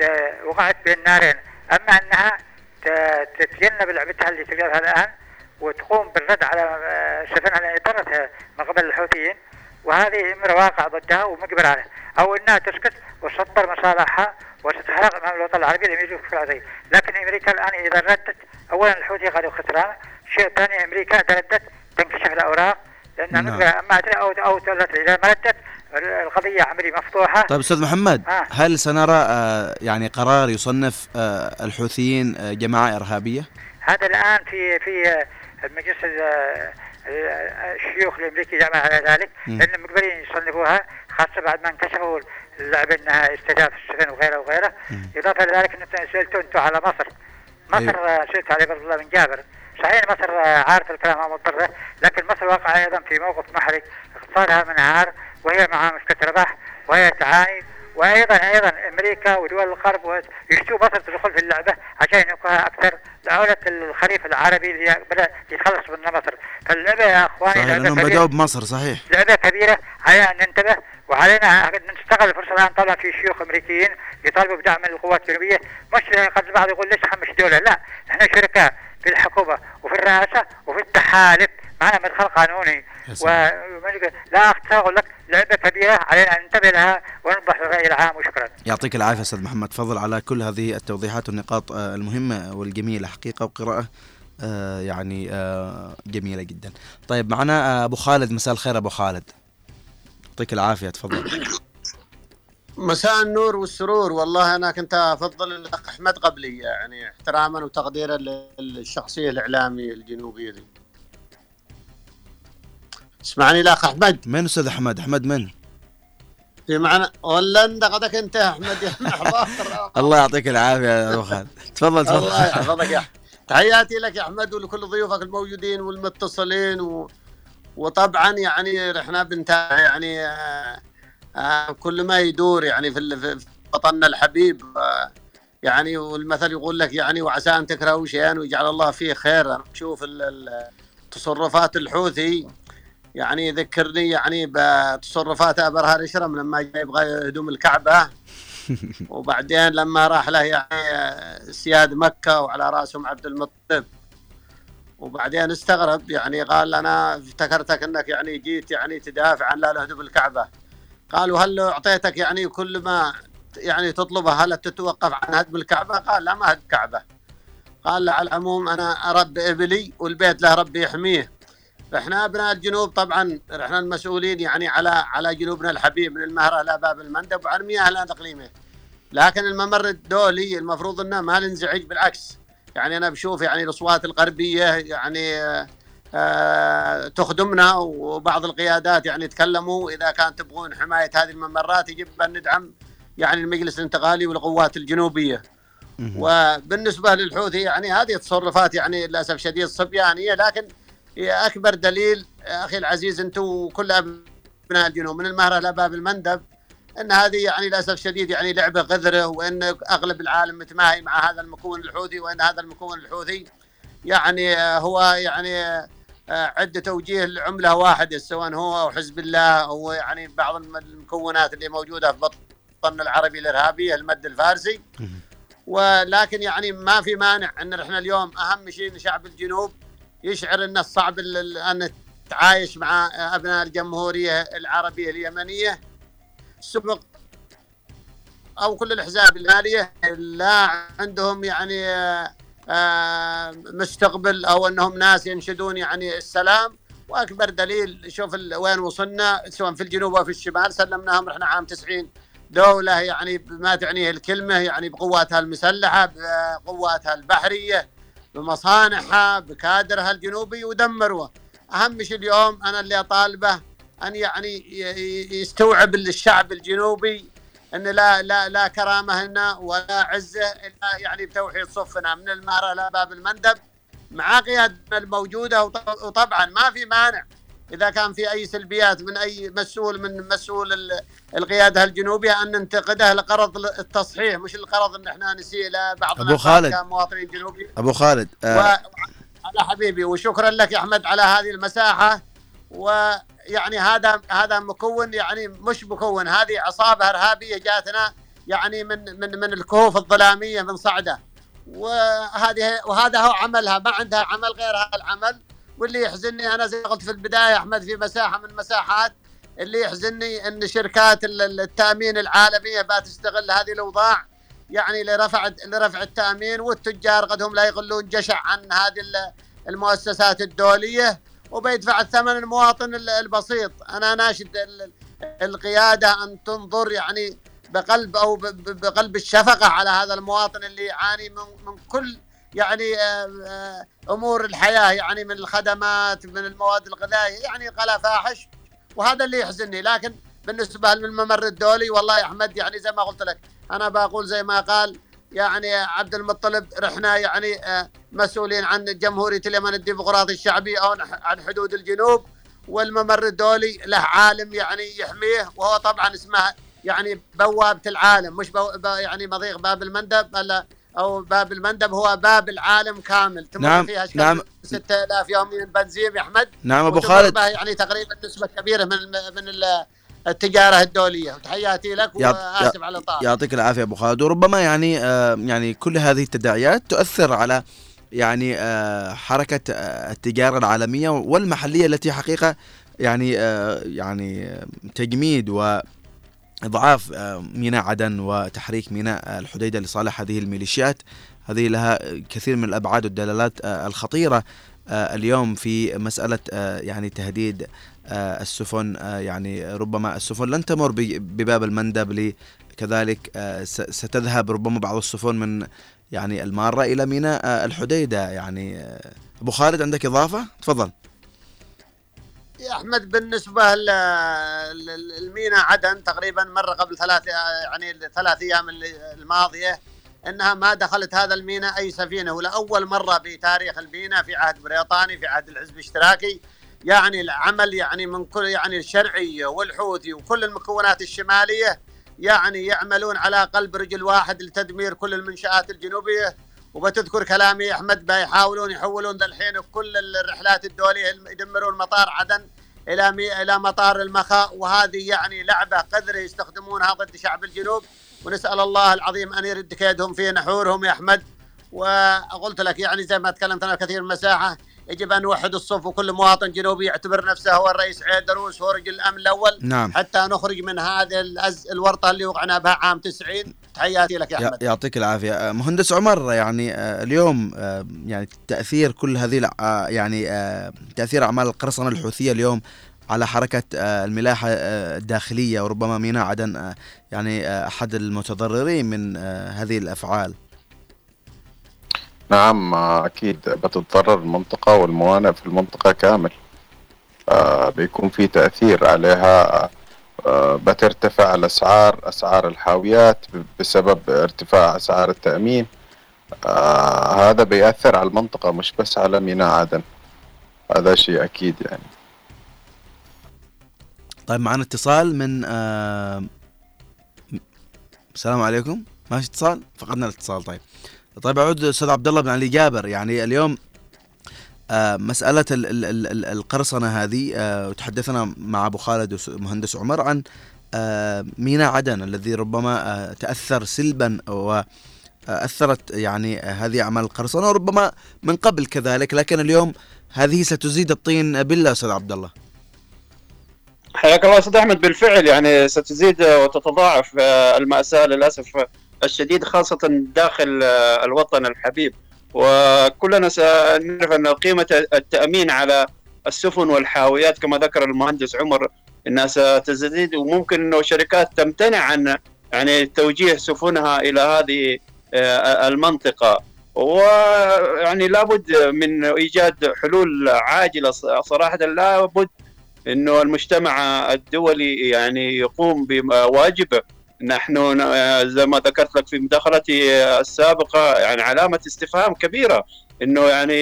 [SPEAKER 7] آه، وقعت بين نارين. أما أنها تتجنب لعبتها اللي تلعبها الآن وتقوم بالرد على آه، سفنها اللي اضطرتها من قبل الحوثيين وهذه أمر واقع ضدها ومقبل عليه. أو إنها تسكت وتسطر مصالحها وتتحرك امام الوطن العربي لم يجوز في العربي لكن أمريكا الآن إذا ردت اولا الحوثي قالوا خسران شيء ثاني أمريكا إذا ردت تنكشف الأوراق لانها
[SPEAKER 1] نعم.
[SPEAKER 7] اما أو أو إذا ما ردت القضية عملية مفتوحة
[SPEAKER 1] طيب أستاذ محمد
[SPEAKER 7] آه.
[SPEAKER 1] هل سنرى آه يعني قرار يصنف آه الحوثيين آه جماعة إرهابية؟
[SPEAKER 7] هذا الآن في في المجلس ال- ال- الشيوخ الامريكي جمع على ذلك
[SPEAKER 1] مم.
[SPEAKER 7] لأن مقبلين يصنفوها خاصة بعد ما انكشفوا اللعبة إنها استهداف السفن وغيره وغيره. إضافة إلى ذلك أنتم سألتوا أنتم على مصر. مصر
[SPEAKER 1] أيوة.
[SPEAKER 7] آه، سالت علي عبد الله بن جابر. صحيح مصر آه، عارف الكلام ما مضطرة لكن مصر واقعه أيضا في موقف محرج. اقتصادها منهار وهي مع مشكلة رباح وهي تعاني وأيضا أيضا أمريكا ودول الغرب يشتوا مصر تدخل في اللعبة عشان ينقها أكثر. لعوله الخريف العربي اللي بدأ يتخلص من مصر. فاللعبة يا أخواني
[SPEAKER 1] صحيح
[SPEAKER 7] كبيرة.
[SPEAKER 1] بدأوا بمصر صحيح.
[SPEAKER 7] لعبة كبيرة. على أن ننتبه وعلينا نستغل الفرصه الآن طبعا في شيوخ أمريكيين يطالبوا بدعم القوات الجنوبية مش قد البعض يقول ليش خمس دولة لا إحنا شركاء في الحكومة وفي الرئاسة وفي التحالف معنا مدخل قانوني و لا أقول لك لعبة كبيره علينا أن ننتبه لها ونوضح الراي العام وشكرا.
[SPEAKER 1] يعطيك العافية أستاذ محمد فضل على كل هذه التوضيحات والنقاط آه، المهمة والجميلة حقيقة وقراءة آه، يعني آه، جميلة جدا. طيب معنا أبو خالد مساء الخير أبو خالد. يعطيك العافية تفضل.
[SPEAKER 8] مساء النور والسرور. والله أنا كنت أفضل الاخ احمد قبلي يعني احتراما وتقديرا للشخصية الاعلامي الجنوبية دي. اسمعني الأخ أحمد.
[SPEAKER 1] من أستاذ أحمد؟ أحمد من؟
[SPEAKER 8] في معنى ولا انت قدك أنت يا أحمد. يا *laughs*
[SPEAKER 1] الله يعطيك العافية يا أبو خالد. تفضل تفضل.
[SPEAKER 8] الله يحفظك يا تحياتي لك يا أحمد ولكل ضيوفك الموجودين والمتصلين و... وطبعا يعني إحنا بنتابع يعني آه آه كل ما يدور يعني في, في وطننا الحبيب آه يعني والمثل يقول لك يعني وعسى أن تكرهوا شيئا ويجعل الله فيه خير أنا بشوف تصرفات الحوثي يعني يذكرني يعني بتصرفات ابرهة الاشرم لما يبغى يهدم الكعبة. *laughs* وبعدين لما راح له يعني سياد مكة وعلى رأسهم عبد المطلب. وبعدين استغرب يعني قال أنا افتكرتك إنك يعني جيت يعني تدافع عن لا نهدم الكعبه قالوا هل لو أعطيتك يعني كل ما يعني تطلبه هل تتوقف عن هدم الكعبه؟ قال لا ما هدم الكعبه قال على العموم أنا ارب إبلي والبيت له ربي يحميه. إحنا أبناء الجنوب طبعا إحنا المسؤولين يعني على على جنوبنا الحبيب من المهرة إلى باب المندب وعن مياه الان تقليمه لكن الممر الدولي المفروض إنه ما ننزعج بالعكس. يعني أنا بشوف يعني الأصوات الغربية يعني آه تخدمنا وبعض القيادات يعني تكلموا إذا كان تبغون حماية هذه الممرات يجب أن ندعم يعني المجلس الانتقالي والقوات الجنوبية. وبالنسبة للحوثي يعني هذه تصرفات يعني للأسف شديد صبيانية لكن هي أكبر دليل أخي العزيز أنتم وكل أبناء الجنوب من المهرة إلى باب المندب إن هذه يعني للأسف الشديد يعني لعبة غذرة وإن أغلب العالم متماهي مع هذا المكون الحوثي وإن هذا المكون الحوثي يعني هو يعني عدة توجيه لعملة واحدة سواء هو أو حزب الله أو يعني بعض المكونات اللي موجودة في بطن العربي الإرهابي المد الفارسي. ولكن يعني ما في مانع إن إحنا اليوم أهم شيء شعب الجنوب يشعر انه صعب إن تعايش مع أبناء الجمهورية العربية اليمنية. سبق أو كل الأحزاب الماليه لا عندهم يعني آه، مستقبل أو أنهم ناس ينشدون يعني السلام. وأكبر دليل شوف وين وصلنا سواء في الجنوب أو في الشمال سلمناهم إحنا عام 90 دولة يعني بما تعنيه الكلمة يعني بقواتها المسلحة بقواتها البحرية بمصانعها بكادرها الجنوبي ودمروه أهم شيء اليوم أنا اللي أطالبه أن يعني يستوعب الشعب الجنوبي أن لا لا لا كرامة هنا ولا عزة إلا يعني بتوحيد صفنا. من المهره إلى باب المندب. مع قيادتنا الموجوده وطبعا ما في مانع. إذا كان في أي سلبيات من أي مسؤول من مسؤول القيادة الجنوبية أن ننتقده لغرض التصحيح مش الغرض ان إحنا نسيء لبعض
[SPEAKER 1] أبو خالد.
[SPEAKER 8] كمواطنين جنوبي
[SPEAKER 1] أبو خالد
[SPEAKER 8] آه. و... على حبيبي وشكرا لك يا أحمد على هذه المساحة. ويعني هذا هذا مكون يعني مش مكون هذه عصابة إرهابية جاتنا يعني من من من الكهوف الظلامية من صعدة. وهذه وهذا هو عملها ما عندها عمل غير هذا العمل. واللي يحزنني أنا زي قلت في البداية أحمد في مساحة من مساحات اللي يحزنني إن شركات التأمين العالمية بتستغل هذه الأوضاع يعني لرفع لرفع التأمين والتجار قد هم لا يقلون جشع عن هذه المؤسسات الدولية. وبيدفع الثمن المواطن البسيط. أنا ناشد القيادة أن تنظر يعني بقلب أو بقلب الشفقة على هذا المواطن اللي يعاني من كل يعني آه، آه، أمور الحياة يعني من الخدمات من المواد الغذائية يعني قلا فاحش. وهذا اللي يحزنني. لكن بالنسبة للممر الدولي والله يا أحمد يعني زي ما قلت لك أنا بقول زي ما قال يعني عبد المطلب رحنا يعني آه، مسؤولين عن جمهورية اليمن الديمقراطي الشعبي أو عن حدود الجنوب. والممر الدولي له عالم يعني يحميه وهو طبعا اسمه يعني بوابة العالم. مش بو يعني مضيق باب المندب الا أو باب المندب هو باب العالم كامل.
[SPEAKER 1] نعم فيها نعم.
[SPEAKER 8] 6000 يوميا بنزين يا أحمد.
[SPEAKER 1] نعم أبو خالد.
[SPEAKER 8] يعني تقريبا نسبة كبيرة من من التجارة الدولية. وتحياتي لك وآسف على الاطاله
[SPEAKER 1] يعطيك العافية أبو خالد. وربما يعني آه، يعني كل هذه التداعيات تؤثر على يعني آه، حركة آه، التجارة العالمية والمحلية التي حقيقة يعني آه، يعني آه، تجميد وإضعاف آه، ميناء عدن وتحريك ميناء الحديدة لصالح هذه الميليشيات. هذه لها كثير من الأبعاد والدلالات الخطيرة اليوم في مسألة يعني تهديد السفن آه، يعني ربما السفن لن تمر بباب المندب كذلك آه، ستذهب ربما بعض السفن من يعني المارة إلى ميناء آه، الحديدة. يعني آه، أبو خالد عندك إضافة؟ تفضل.
[SPEAKER 8] يا أحمد بالنسبة ل- ل- للمينا عدن تقريبا مرة قبل ثلاث يعني الثلاث أيام الماضية إنها ما دخلت هذا الميناء أي سفينة. ولاول مرة بتاريخ الميناء في عهد بريطاني في عهد الحزب الاشتراكي. يعني العمل يعني من كل يعني الشرعية والحوثي وكل المكونات الشمالية يعني يعملون على قلب رجل واحد لتدمير كل المنشآت الجنوبية. وبتذكر كلامي يا احمد بيحاولون يحولون ذا الحين كل الرحلات الدولية يدمرون مطار عدن إلى مي... إلى مطار المخاء. وهذه يعني لعبة قذره يستخدمونها ضد شعب الجنوب. ونسأل الله العظيم أن يرد كيدهم في نحورهم يا أحمد. وقلت لك يعني زي ما تكلمت أنا كثير المساحة يجب أن نوحد الصف وكل مواطن جنوبي يعتبر نفسه هو الرئيس عيدروس هو رجل الامن الأول.
[SPEAKER 1] نعم.
[SPEAKER 8] حتى نخرج من هذه الأز... الورطة اللي وقعنا بها عام 90 تحياتي لك يا أحمد.
[SPEAKER 1] يعطيك العافية. آه، مهندس عمر يعني آه، اليوم آه، يعني تأثير كل هذه يعني تأثير أعمال القرصنة الحوثية اليوم على حركة الملاحة الداخلية وربما ميناء عدن يعني أحد المتضررين من هذه الأفعال.
[SPEAKER 2] نعم آه، أكيد بتتضرر المنطقة والموانئ في المنطقة كامل. آه، بيكون في تأثير عليها آه، بترتفع الأسعار أسعار الحاويات بسبب ارتفاع أسعار التأمين. آه، هذا بيأثر على المنطقة مش بس على ميناء عدن. هذا شيء أكيد يعني.
[SPEAKER 1] طيب معنا اتصال من آه، السلام عليكم. ماشي اتصال؟ فقدنا الاتصال. طيب طيب أعود أستاذ عبد الله بن علي جابر. يعني اليوم آه، مسألة ال- ال- ال- ال- القرصنة هذه آه، وتحدثنا مع أبو خالد ومهندس عمر عن آه، ميناء عدن الذي ربما آه، تأثر سلبا وأثرت يعني آه، هذه أعمال القرصنة وربما من قبل كذلك. لكن اليوم هذه ستزيد الطين بلة أستاذ عبد الله.
[SPEAKER 6] حياك الله أستاذ أحمد. بالفعل يعني ستزيد وتتضاعف آه، المأساة للأسف. الشديد خاصة داخل آه، الوطن الحبيب. وكلنا سنعرف أن قيمة التأمين على السفن والحاويات كما ذكر المهندس عمر إنها ستزيد وممكن انه شركات تمتنع عن يعني توجيه سفنها إلى هذه آه، المنطقة. ويعني لابد من إيجاد حلول عاجلة صراحة لابد إنه المجتمع الدولي يعني يقوم بواجبه. نحن زي ما ذكرت لك في مداخلتي السابقة يعني علامة استفهام كبيرة إنه يعني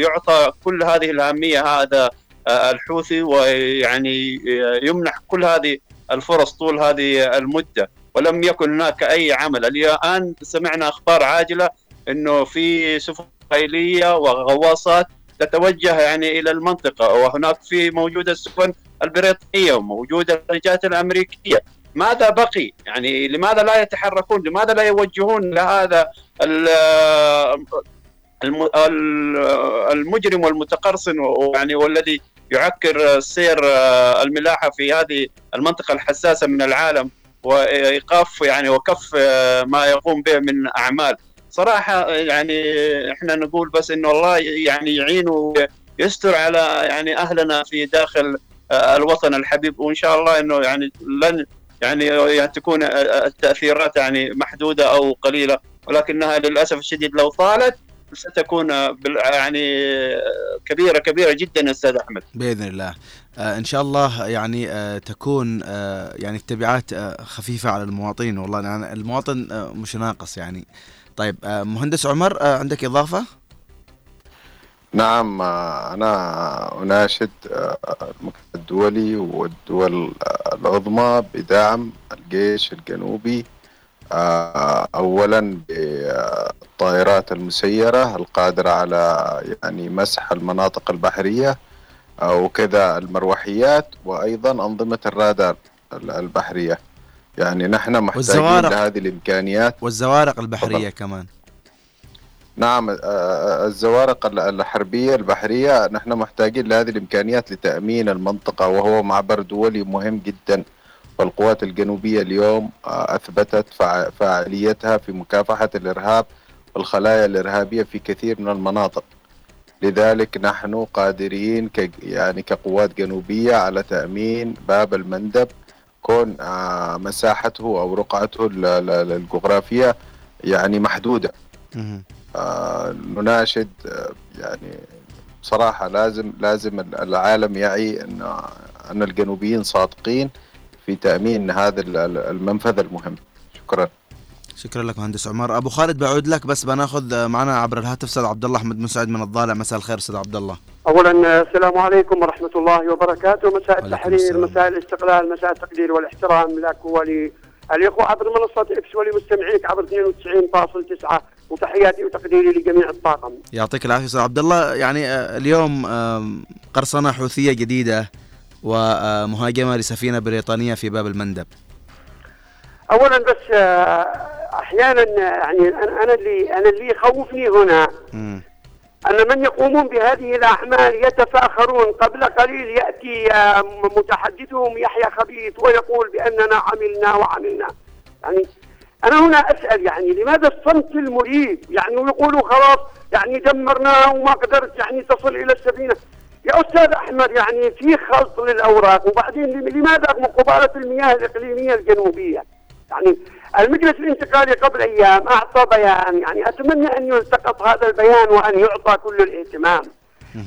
[SPEAKER 6] يعطى كل هذه الأهمية هذا الحوثي ويعني يمنح كل هذه الفرص طول هذه المدة. ولم يكن هناك أي عمل. الآن سمعنا أخبار عاجلة إنه في سفن اسرائيليه وغواصات تتوجه يعني إلى المنطقة وهناك في موجوده السفن البريطانية وموجوده اللجات الأمريكية. ماذا بقي؟ يعني لماذا لا يتحركون؟ لماذا لا يوجهون لهذا المجرم والمتقرصن يعني والذي يعكر سير الملاحة في هذه المنطقة الحساسة من العالم وإيقاف يعني وكف ما يقوم به من أعمال صراحة يعني إحنا نقول بس انه الله يعني يعين ويستر على يعني أهلنا في داخل الوطن الحبيب وإن شاء الله إنه يعني لن يعني تكون التأثيرات يعني محدودة أو قليلة ولكنها للأسف الشديد لو طالت ستكون يعني كبيرة كبيرة جدا أستاذ أحمد.
[SPEAKER 1] بإذن الله. آه إن شاء الله يعني آه تكون آه يعني التبعات آه خفيفة على المواطنين. والله يعني المواطن آه مش ناقص يعني. طيب آه مهندس عمر آه عندك إضافة؟
[SPEAKER 2] نعم أنا أناشد المجتمع الدولي والدول العظمى بدعم الجيش الجنوبي أولا بالطائرات المسيرة القادرة على يعني مسح المناطق البحرية آه، وكذا المروحيات وأيضا أنظمة الرادار ال- البحرية يعني نحن محتاجين. لهذه الإمكانيات
[SPEAKER 1] والزوارق البحرية
[SPEAKER 2] تفضل.
[SPEAKER 1] كمان
[SPEAKER 2] نعم آه، آه، الزوارق ال- الحربية البحرية نحن محتاجين لهذه الإمكانيات لتأمين المنطقة وهو معبر دولي مهم جدا. والقوات الجنوبية اليوم آه، فع- فعاليتها في مكافحة الإرهاب والخلايا الإرهابية في كثير من المناطق. لذلك نحن قادرين ك يعني كقوات جنوبية على تأمين باب المندب كون آه، مساحته أو رقعته ال- ال- الجغرافية يعني. آه، نناشد آه، يعني بصراحة لازم لازم العالم يعي أن أن الجنوبيين صادقين في تأمين هذا ال- ال- المنفذ المهم. شكرا.
[SPEAKER 1] شكرا لك مهندس عمر. أبو خالد بعود لك بس بناخذ معنا عبر الهاتف أستاذ عبد الله أحمد مسعد من الضالع. مساء الخير أستاذ عبد الله.
[SPEAKER 9] اولا السلام عليكم ورحمة الله وبركاته. مساء التحرير. مساء الاستقلال مساء التقدير والإحترام. لك وللاخوه عبر منصه إكس ولمستمعيك عبر 92.9 وتحياتي وتقديري لجميع الطاقم.
[SPEAKER 1] يعطيك العافية أستاذ عبد الله. يعني آه، اليوم قرصنة حوثية جديدة ومهاجمة لسفينة بريطانية في باب المندب.
[SPEAKER 9] اولا بس آه، أحيانا يعني أنا أنا اللي أنا اللي يخوفني هنا
[SPEAKER 1] مم.
[SPEAKER 9] أن من يقومون بهذه الأعمال يتفاخرون قبل قليل يأتي آه، متحدثهم يحيى خبيث ويقول بأننا عملنا وعملنا. يعني أنا هنا أسأل يعني لماذا الصمت المريب؟ يعني ويقولوا خلاص يعني دمرناها وما قدرت يعني تصل إلى السفينة. يا أستاذ أحمد يعني في خلط للأوراق وبعدين لم- لماذا مقابلة المياه الإقليمية الجنوبية؟ يعني المجلس الانتقالي قبل أيام أعطى بيان يعني أتمنى أن يلتقط هذا البيان وأن يعطى كل الاهتمام.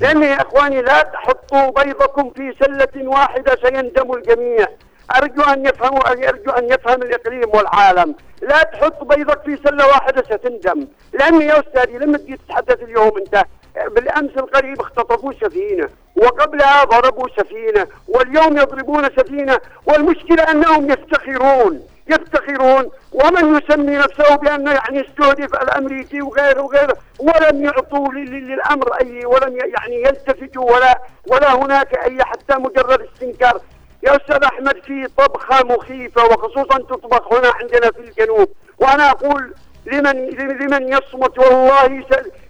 [SPEAKER 9] لأن يا إخواني لا تحطوا بيضكم في سلة واحدة سيندم الجميع. أرجو أن يفهموا أرجو أن يفهم الإقليم والعالم. لا تحط بيضك في سلة واحدة ستندم. لأن يا أستاذي لما تجي تتحدث اليوم أنت بالأمس القريب اختطفوا سفينة وقبلها ضربوا سفينة واليوم يضربون سفينة والمشكلة أنهم يفتخرون. يفتخرون ومن يسمي نفسه بانه يعني استهدف الأمريكي وغيره وغيره ولم يعطوا لل- لل- للأمر أي ولم يعني يلتفتوا ولا ولا هناك أي حتى مجرد استنكار. يا أستاذ أحمد في طبخة مخيفة وخصوصا تطبخ هنا عندنا في الجنوب. وأنا أقول لمن لمن يصمت والله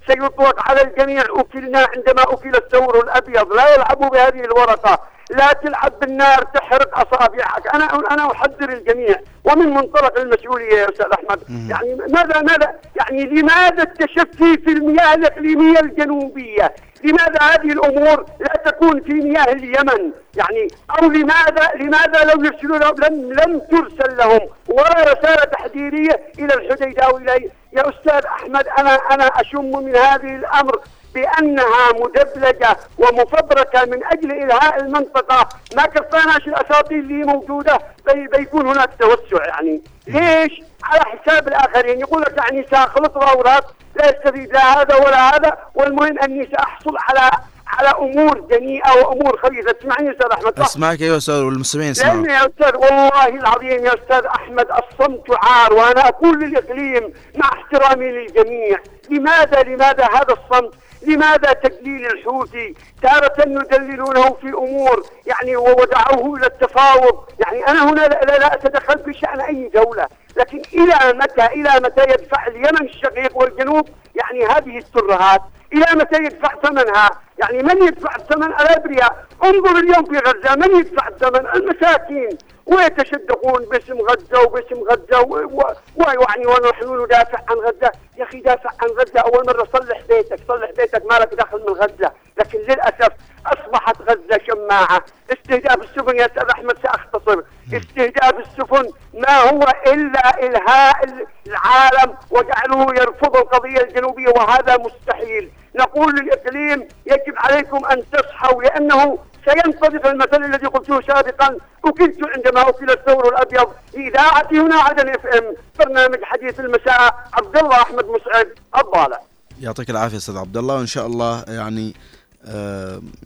[SPEAKER 9] سيطلق على الجميع أكلنا عندما أكل الثور الأبيض. لا يلعبوا بهذه الورقة. لا تلعب بالنار تحرق أصابعك. أنا أنا أحذر الجميع. ومن منطلق المسؤولية يا أستاذ أحمد يعني ماذا ماذا؟ يعني لماذا التشفي في المياه الإقليمية الجنوبية؟ لماذا هذه الأمور لا تكون في مياه اليمن؟ يعني أو لماذا لماذا لو يرسلوا لم لم ترسل لهم ولا رسالة تحذيرية إلى الحديده والى يا أستاذ أحمد أنا أنا أشم من هذه الأمر. بأنها مدبلجة ومفبركة من أجل إلهاء المنطقة. ما كفاناش الاساطيل اللي موجودة؟ بي بيكون هناك توسع يعني. ليش؟ على حساب الآخرين. يقول لك يعني سأخلط الاوراق لا يستفيد لا هذا ولا هذا. والمهم أني سأحصل على على أمور دنيئه وأمور خبيثة. تسمعني أستاذ أحمد؟
[SPEAKER 1] أسمعك ايها أستاذ والمستمعين
[SPEAKER 9] لأن
[SPEAKER 1] يسمعوا
[SPEAKER 9] يا أستاذ والله العظيم يا أستاذ أحمد الصمت عار وأنا أقول للإقليم مع احترامي للجميع. لماذا لماذا هذا الصمت؟ لماذا تدليل الحوثي تارة يدللونه في أمور يعني وودعوه إلى التفاوض؟ يعني أنا هنا لا, لا, أتدخل بشأن أي دولة لكن إلى متى إلى متى يدفع اليمن الشقيق والجنوب؟ يعني هذه الترهات إلى متى يدفع ثمنها؟ يعني من يدفع ثمن الأبرياء. انظر اليوم في غزة من يدفع الثمن؟ المساكين. ويتشدقون باسم غزة وباسم غزة و- و- ويعني ونحن ندافع عن غزة. يا أخي دافع عن غزة. أول مرة صلح بيتك صلح بيتك ما لك دخل من غزة. لكن للأسف أصبحت غزة شماعة. استهداف السفن يا أستاذ أحمد سأختصر. استهداف السفن ما هو إلا إلهاء العالم وجعله يرفض القضية الجنوبية وهذا مستحيل. نقول للإقليم يجب عليكم أن تصحوا لأنه سينطبق المثل الذي قلته سابقا. أكلت عندما أكل الثور الأبيض. إذاعتي هنا عدن إف إم. برنامج حديث المساء عبد الله أحمد مسعد الضالع.
[SPEAKER 1] يعطيك العافية أستاذ عبد الله وإن شاء الله يعني آه،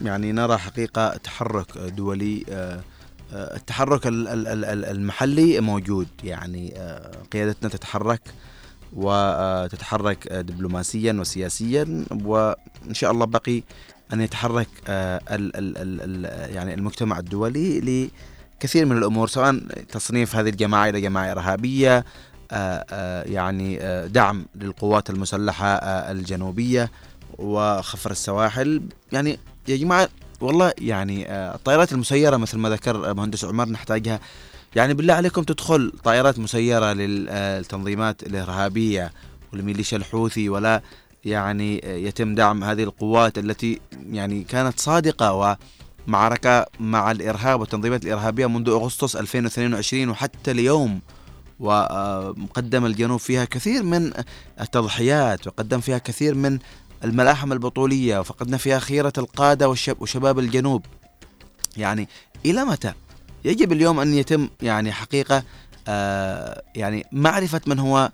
[SPEAKER 1] يعني نرى حقيقة تحرك دولي آه، آه، التحرك ال- ال- ال- ال- المحلي موجود. يعني آه، قيادتنا تتحرك وتتحرك دبلوماسيا وسياسيا وإن شاء الله بقي أن يتحرك آه، يعني المجتمع الدولي لكثير من الأمور سواء تصنيف هذه الجماعة إلى جماعة إرهابية آه، آه، يعني آه، دعم للقوات المسلحة آه، الجنوبية. وخفر السواحل. يعني يا جماعة والله يعني آه، الطائرات المسيرة مثل ما ذكر مهندس عمر نحتاجها. يعني بالله عليكم تدخل طائرات مسيرة للتنظيمات الإرهابية والميليشيا الحوثي ولا يعني يتم دعم هذه القوات التي يعني كانت صادقة ومعركة مع الإرهاب والتنظيمات الإرهابية منذ أغسطس 2022 وحتى اليوم. وقدم الجنوب فيها كثير من التضحيات وقدم فيها كثير من الملاحم البطولية وفقدنا فيها خيرة القادة والشب وشباب الجنوب يعني إلى متى يجب اليوم أن يتم يعني حقيقة آه يعني معرفة من هو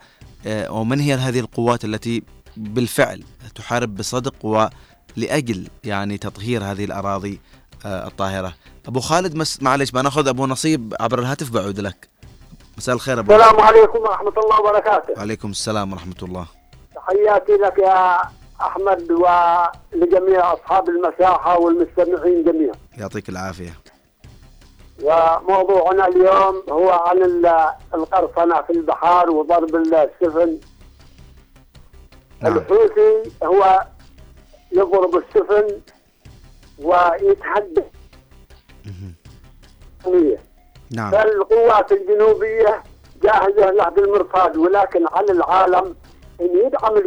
[SPEAKER 1] آه ومن هي هذه القوات التي بالفعل تحارب بصدق ولاجل يعني تطهير هذه الأراضي آه الطاهرة. أبو خالد مس معلش بناخذ أبو نصيب عبر الهاتف بعود لك. مساء الخير أبو
[SPEAKER 9] السلام عليكم ورحمة الله وبركاته
[SPEAKER 1] وعليكم السلام ورحمة الله.
[SPEAKER 9] تحياتي لك يا أحمد ولجميع أصحاب المساحة والمستمعين جميعا.
[SPEAKER 1] يعطيك العافية.
[SPEAKER 9] وموضوعنا اليوم هو عن ال- القرصنة في البحار وضرب السفن.
[SPEAKER 1] نعم.
[SPEAKER 9] الحوثي هو يضرب السفن ويتحدث
[SPEAKER 1] نعم.
[SPEAKER 9] فالقوات الجنوبية جاهزة له بالمرصاد ولكن على العالم أن يدعم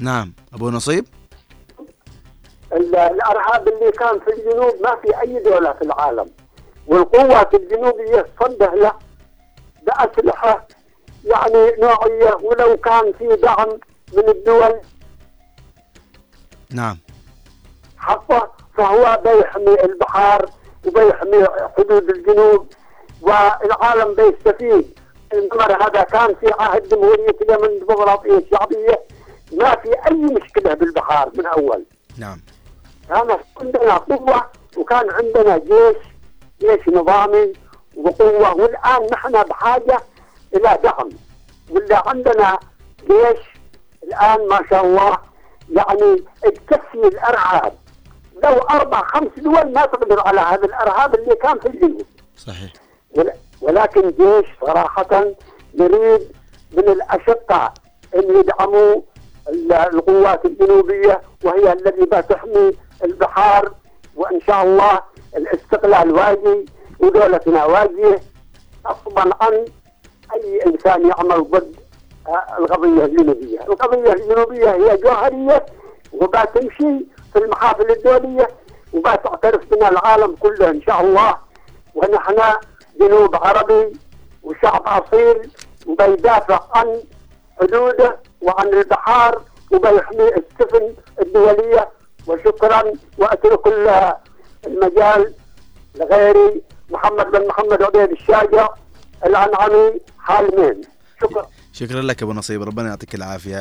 [SPEAKER 1] نعم. أبو نصيب؟
[SPEAKER 9] ال- الأرهاب اللي كان في الجنوب ما في أي دولة في العالم. والقوات الجنوبيه تصدح له. باسلحه يعني نوعية ولو كان في دعم من الدول.
[SPEAKER 1] نعم.
[SPEAKER 9] حقه فهو بيحمي البحار وبيحمي حدود الجنوب والعالم بيستفيد. المؤتمر هذا كان في عهد جمهورية اليمن الديمقراطية الشعبية. ما في أي مشكلة بالبحار من أول.
[SPEAKER 1] نعم.
[SPEAKER 9] كان عندنا قوة وكان عندنا جيش جيش نظامي وقوة والآن نحن بحاجة إلى دعم. ولا عندنا جيش الآن ما شاء الله يعني تكفي الإرهاب لو أربع خمس دول ما تقدر على هذا الإرهاب اللي كان في الجنوب
[SPEAKER 1] صحيح.
[SPEAKER 9] ول- ولكن جيش صراحة نريد من الأشقاء أن يدعموا القوات الجنوبية وهي التي بتحمي البحار وإن شاء الله الاستقلال واجي ودولتنا واجية غصبا عن أي إنسان يعمل ضد القضية الجنوبية. القضية الجنوبية هي جوهرية وبتمشي في المحافل الدولية وبتعترف بنا العالم كله إن شاء الله. ونحن جنوب عربي وشعب أصيل وبيدافع عن حدوده وعن البحار وبيحمي السفن الدولية. وشكرا وأترك ال- المجال لغيري محمد بن محمد عبيد الشاجع الانعمي حالمين شكرا.
[SPEAKER 1] شكرا لك أبو نصيب. ربنا يعطيك العافية.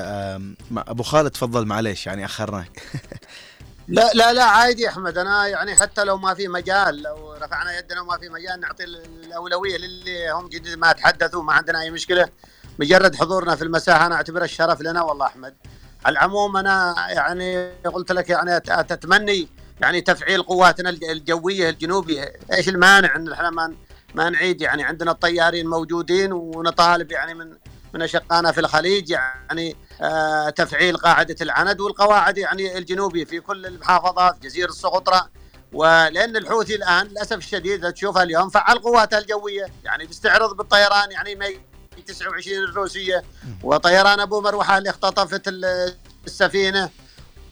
[SPEAKER 1] أبو خالد تفضل معلش يعني أخرناك. *laughs*
[SPEAKER 8] لا لا لا عادي يا أحمد. أنا يعني حتى لو ما في مجال لو رفعنا يدنا وما في مجال نعطي ال- الأولوية للي هم جديد ما تحدثوا ما عندنا أي مشكلة. مجرد حضورنا في المساحه أنا أعتبره الشرف لنا والله أحمد. على العموم أنا يعني قلت لك يعني تتمني يعني تفعيل قواتنا الج- الجوية الجنوبية. إيش المانع إن إحنا ما ما نعيد؟ يعني عندنا الطيارين موجودين ونطالب يعني من من أشقائنا في الخليج يعني آه، تفعيل قاعدة العند والقواعد يعني الجنوبية في كل المحافظات جزيرة السقطرى ولأن الحوثي الآن للأسف الشديد تشوفها اليوم فعل قواته الجوية. يعني بيستعرض بالطيران يعني مي 29 الروسية. وطيران أبو مروحة اللي اختطفت ال- السفينة.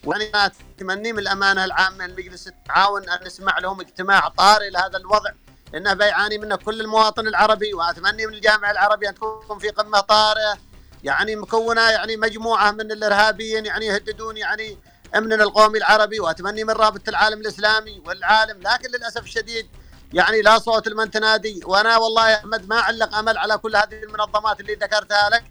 [SPEAKER 8] وأنا اتمنى من الأمانة العامة لمجلس التعاون أن نسمع لهم اجتماع طارئ لهذا الوضع لأنه بيعاني منه كل المواطن العربي. واتمنى من الجامعة العربية أن تكون في قمة طارئة. يعني مكونة يعني مجموعة من الإرهابيين يعني يهددون يعني امننا القومي العربي. واتمنى من رابطة العالم الإسلامي والعالم لكن للأسف الشديد يعني لا صوت لمن تنادي. وأنا والله يا أحمد ما علق أمل على كل هذه المنظمات اللي ذكرتها لك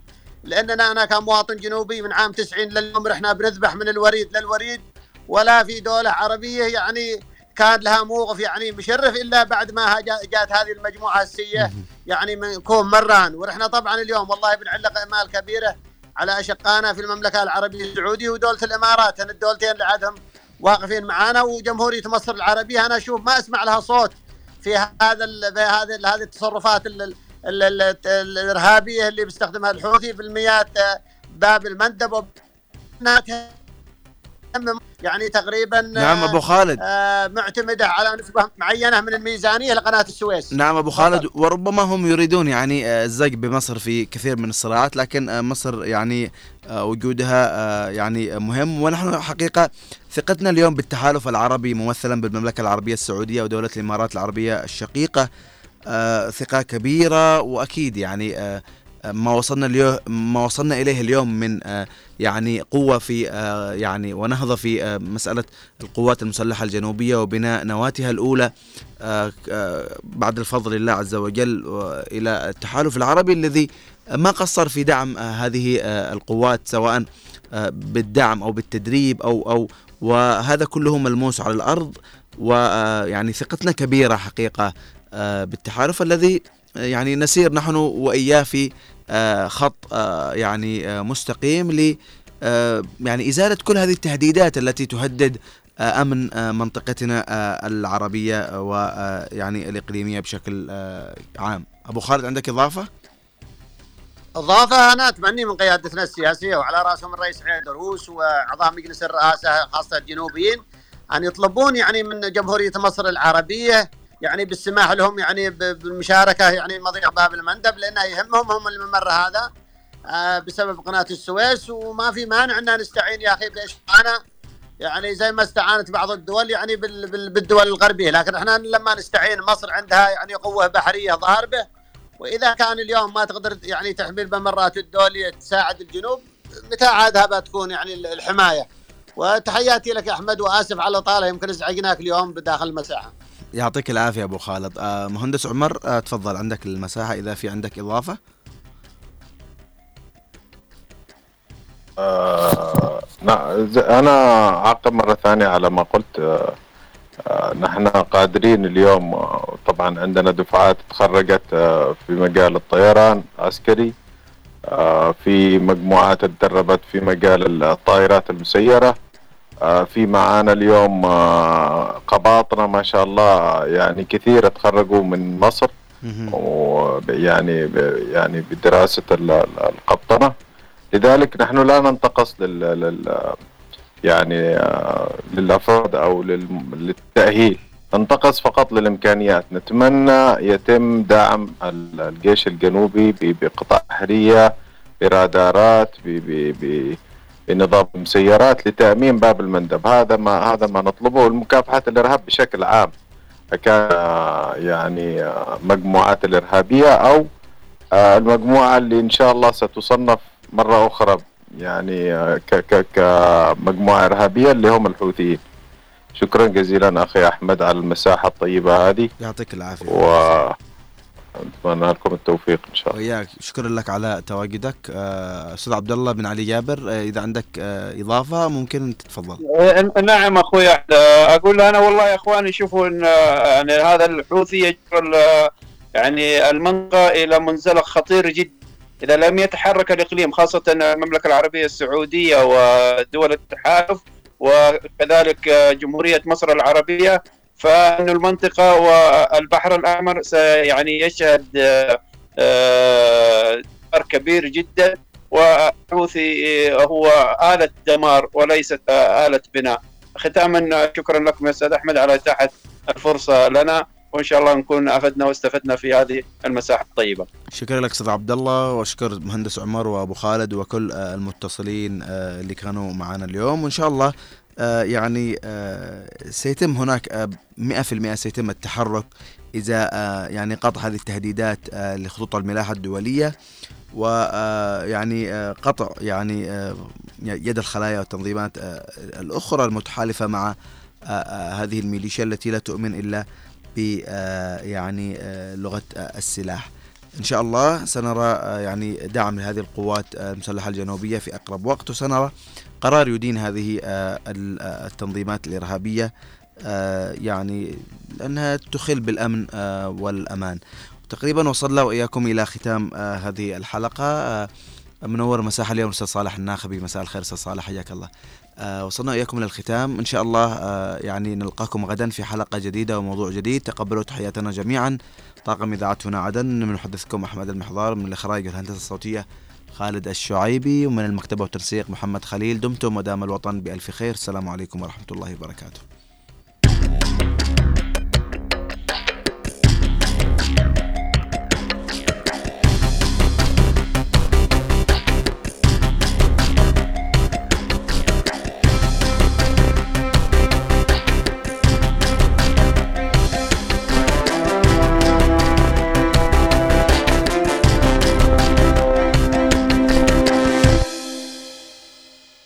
[SPEAKER 8] لأننا أنا كمواطن جنوبي من عام 90 لليوم رحنا بنذبح من الوريد للوريد ولا في دولة عربية يعني كان لها موقف يعني مشرف إلا بعد ما جا- جات هذه المجموعة السيئة يعني من كوم مران. ورحنا طبعا اليوم والله بنعلق أمال كبيرة على اشقائنا في المملكة العربية السعودية ودولة الإمارات. هن الدولتين اللي عادهم واقفين معانا وجمهورية مصر العربية أنا أشوف ما أسمع لها صوت. في هذا في هذه هذه التصرفات ال- ال- ال- ال- الإرهابية اللي بيستخدمها الحوثي في المياه آه، باب المندب وب- إنها تهم يعني تقريبا
[SPEAKER 1] نعم أبو خالد.
[SPEAKER 8] آه، معتمدة على نسبة معينة من الميزانية لقناة السويس.
[SPEAKER 1] نعم أبو خالد وربما هم يريدون يعني آه، الزق بمصر في كثير من الصراعات لكن آه، مصر يعني آه، وجودها آه، يعني مهم. ونحن حقيقة ثقتنا اليوم بالتحالف العربي ممثلا بالمملكة العربية السعودية ودولة الإمارات العربية الشقيقة آه، ثقة كبيرة وأكيد يعني آه، آه، ما وصلنا اليوم ما وصلنا إليه اليوم من آه، يعني قوة في آه، يعني ونهضة في آه، مسألة القوات المسلحة الجنوبية وبناء نواتها الأولى بعد الفضل لله عز وجل إلى التحالف العربي الذي ما قصر في دعم هذه القوات سواء بالدعم أو بالتدريب أو أو وهذا كله ملموس على الأرض ويعني ثقتنا كبيرة حقيقة بالتحالف الذي يعني نسير نحن وإياه في آه، خط آه، يعني آه، مستقيم ل يعني إزالة كل هذه التهديدات التي تهدد أمن منطقتنا العربية ويعني الإقليمية بشكل عام. أبو خالد عندك إضافة؟
[SPEAKER 8] إضافة أنا اتمنى من قيادتنا السياسية وعلى رأسهم الرئيس حيدر روس وأعضاء مجلس الرئاسة خاصة الجنوبيين أن يطلبون يعني من جمهورية مصر العربية يعني بالسماح لهم يعني بالمشاركة يعني مضيق باب المندب لأنه يهمهم هم الممر هذا آه، بسبب قناة السويس وما في مانع ان نستعين يا أخي باشقانا يعني زي ما استعانت بعض الدول يعني بال- بال- بالدول الغربية لكن إحنا لما نستعين مصر عندها يعني قوة بحرية ظهر به وإذا كان اليوم ما تقدر يعني تحمي الممرات الدوليه تساعد الجنوب متى عادها بتكون يعني الحماية؟ وتحياتي لك يا أحمد وآسف على الإطالة يمكن أزعجناك اليوم بداخل المساحة.
[SPEAKER 1] يعطيك العافية أبو خالد. آه، مهندس عمر آه، تفضل عندك المساحة إذا في عندك إضافة.
[SPEAKER 2] آه نا- ز- أنا أعقب مرة ثانية على ما قلت آه آه نحن قادرين اليوم طبعا عندنا دفعات تخرجت في مجال الطيران عسكري في مجموعات تدربت في مجال الطائرات المسيرة في معانا اليوم آه قباطنة ما شاء الله يعني كثير تخرجوا من مصر. ويعني يعني بدراسة ال- ال- القبطنة. لذلك نحن لا ننتقص لل, لل يعني آه، للأفراد أو لل- للتأهيل. ننتقص فقط للإمكانيات. نتمنى يتم دعم ال- الجيش الجنوبي بقطع بحرية برادارات ب- بنظام مسيرات لتأمين باب المندب. هذا ما هذا ما نطلبه. والمكافحة الإرهاب بشكل عام كان يعني مجموعات الإرهابية أو آه، المجموعة اللي إن شاء الله ستصنف مرة أخرى يعني ك- ك- كمجموعة إرهابية اللي هم الحوثيين. شكرا جزيلا أخي أحمد على المساحة الطيبة هذه.
[SPEAKER 1] يعطيك العافية.
[SPEAKER 2] وأتمنى لكم التوفيق إن شاء الله.
[SPEAKER 1] وياك. شكرا لك على تواجدك. آه، أستاذ عبد الله بن علي جابر آه، إذا عندك آه، إضافة ممكن تتفضل.
[SPEAKER 6] آه، نعم أخوي. أقول أنا والله يا إخواني شوفوا إن يعني هذا الحوثي يجر يعني المنطقة إلى منزلق خطير جدا. إذا لم يتحرك الإقليم خاصة المملكة العربية السعودية ودول التحالف وكذلك جمهورية مصر العربية فإن المنطقة والبحر الأحمر سيعني يشهد آه، آه، دمار كبير جدا والحوثي هو آلة دمار وليست آلة بناء. ختاما شكرا لكم يا أستاذ أحمد على إتاحة الفرصة لنا وإن شاء الله نكون أفدنا واستفدنا في هذه المساحة الطيبة.
[SPEAKER 1] شكرا لك أستاذ عبد الله وأشكر مهندس عمر وأبو خالد وكل المتصلين آه، اللي كانوا معنا اليوم وإن شاء الله يعني آه، سيتم هناك آه، 100% سيتم التحرك آه، يعني قطع هذه التهديدات آه، لخطوط الملاحة الدولية ويعني قطع يعني آه، يد الخلايا والتنظيمات آه، الأخرى المتحالفة مع آه، آه، هذه الميليشيا التي لا تؤمن إلا ب آه، يعني آه، آه، السلاح. إن شاء الله سنرى آه، يعني دعم لهذه القوات آه، المسلحة الجنوبية في أقرب وقت وسنرى قرار يدين هذه آه، آه، التنظيمات الإرهابية آه، يعني لأنها تخل بالأمن آه، والأمان. تقريبا وصلنا وإياكم إلى ختام هذه الحلقة. آه، منور مساحة اليوم أستاذ صالح الناخبي مساء الخير أستاذ صالح حياك الله. وصلنا إياكم للختام إن شاء الله يعني نلقاكم غدا في حلقة جديدة وموضوع جديد. تقبلوا تحياتنا جميعا. طاقم إذاعة هنا عدن. من محدثكم أحمد المحضار من الإخراج والهندسة الصوتية. خالد الشعيبي ومن المكتبة والتنسيق محمد خليل. دمتم ودام الوطن بألف خير. السلام عليكم ورحمة الله وبركاته.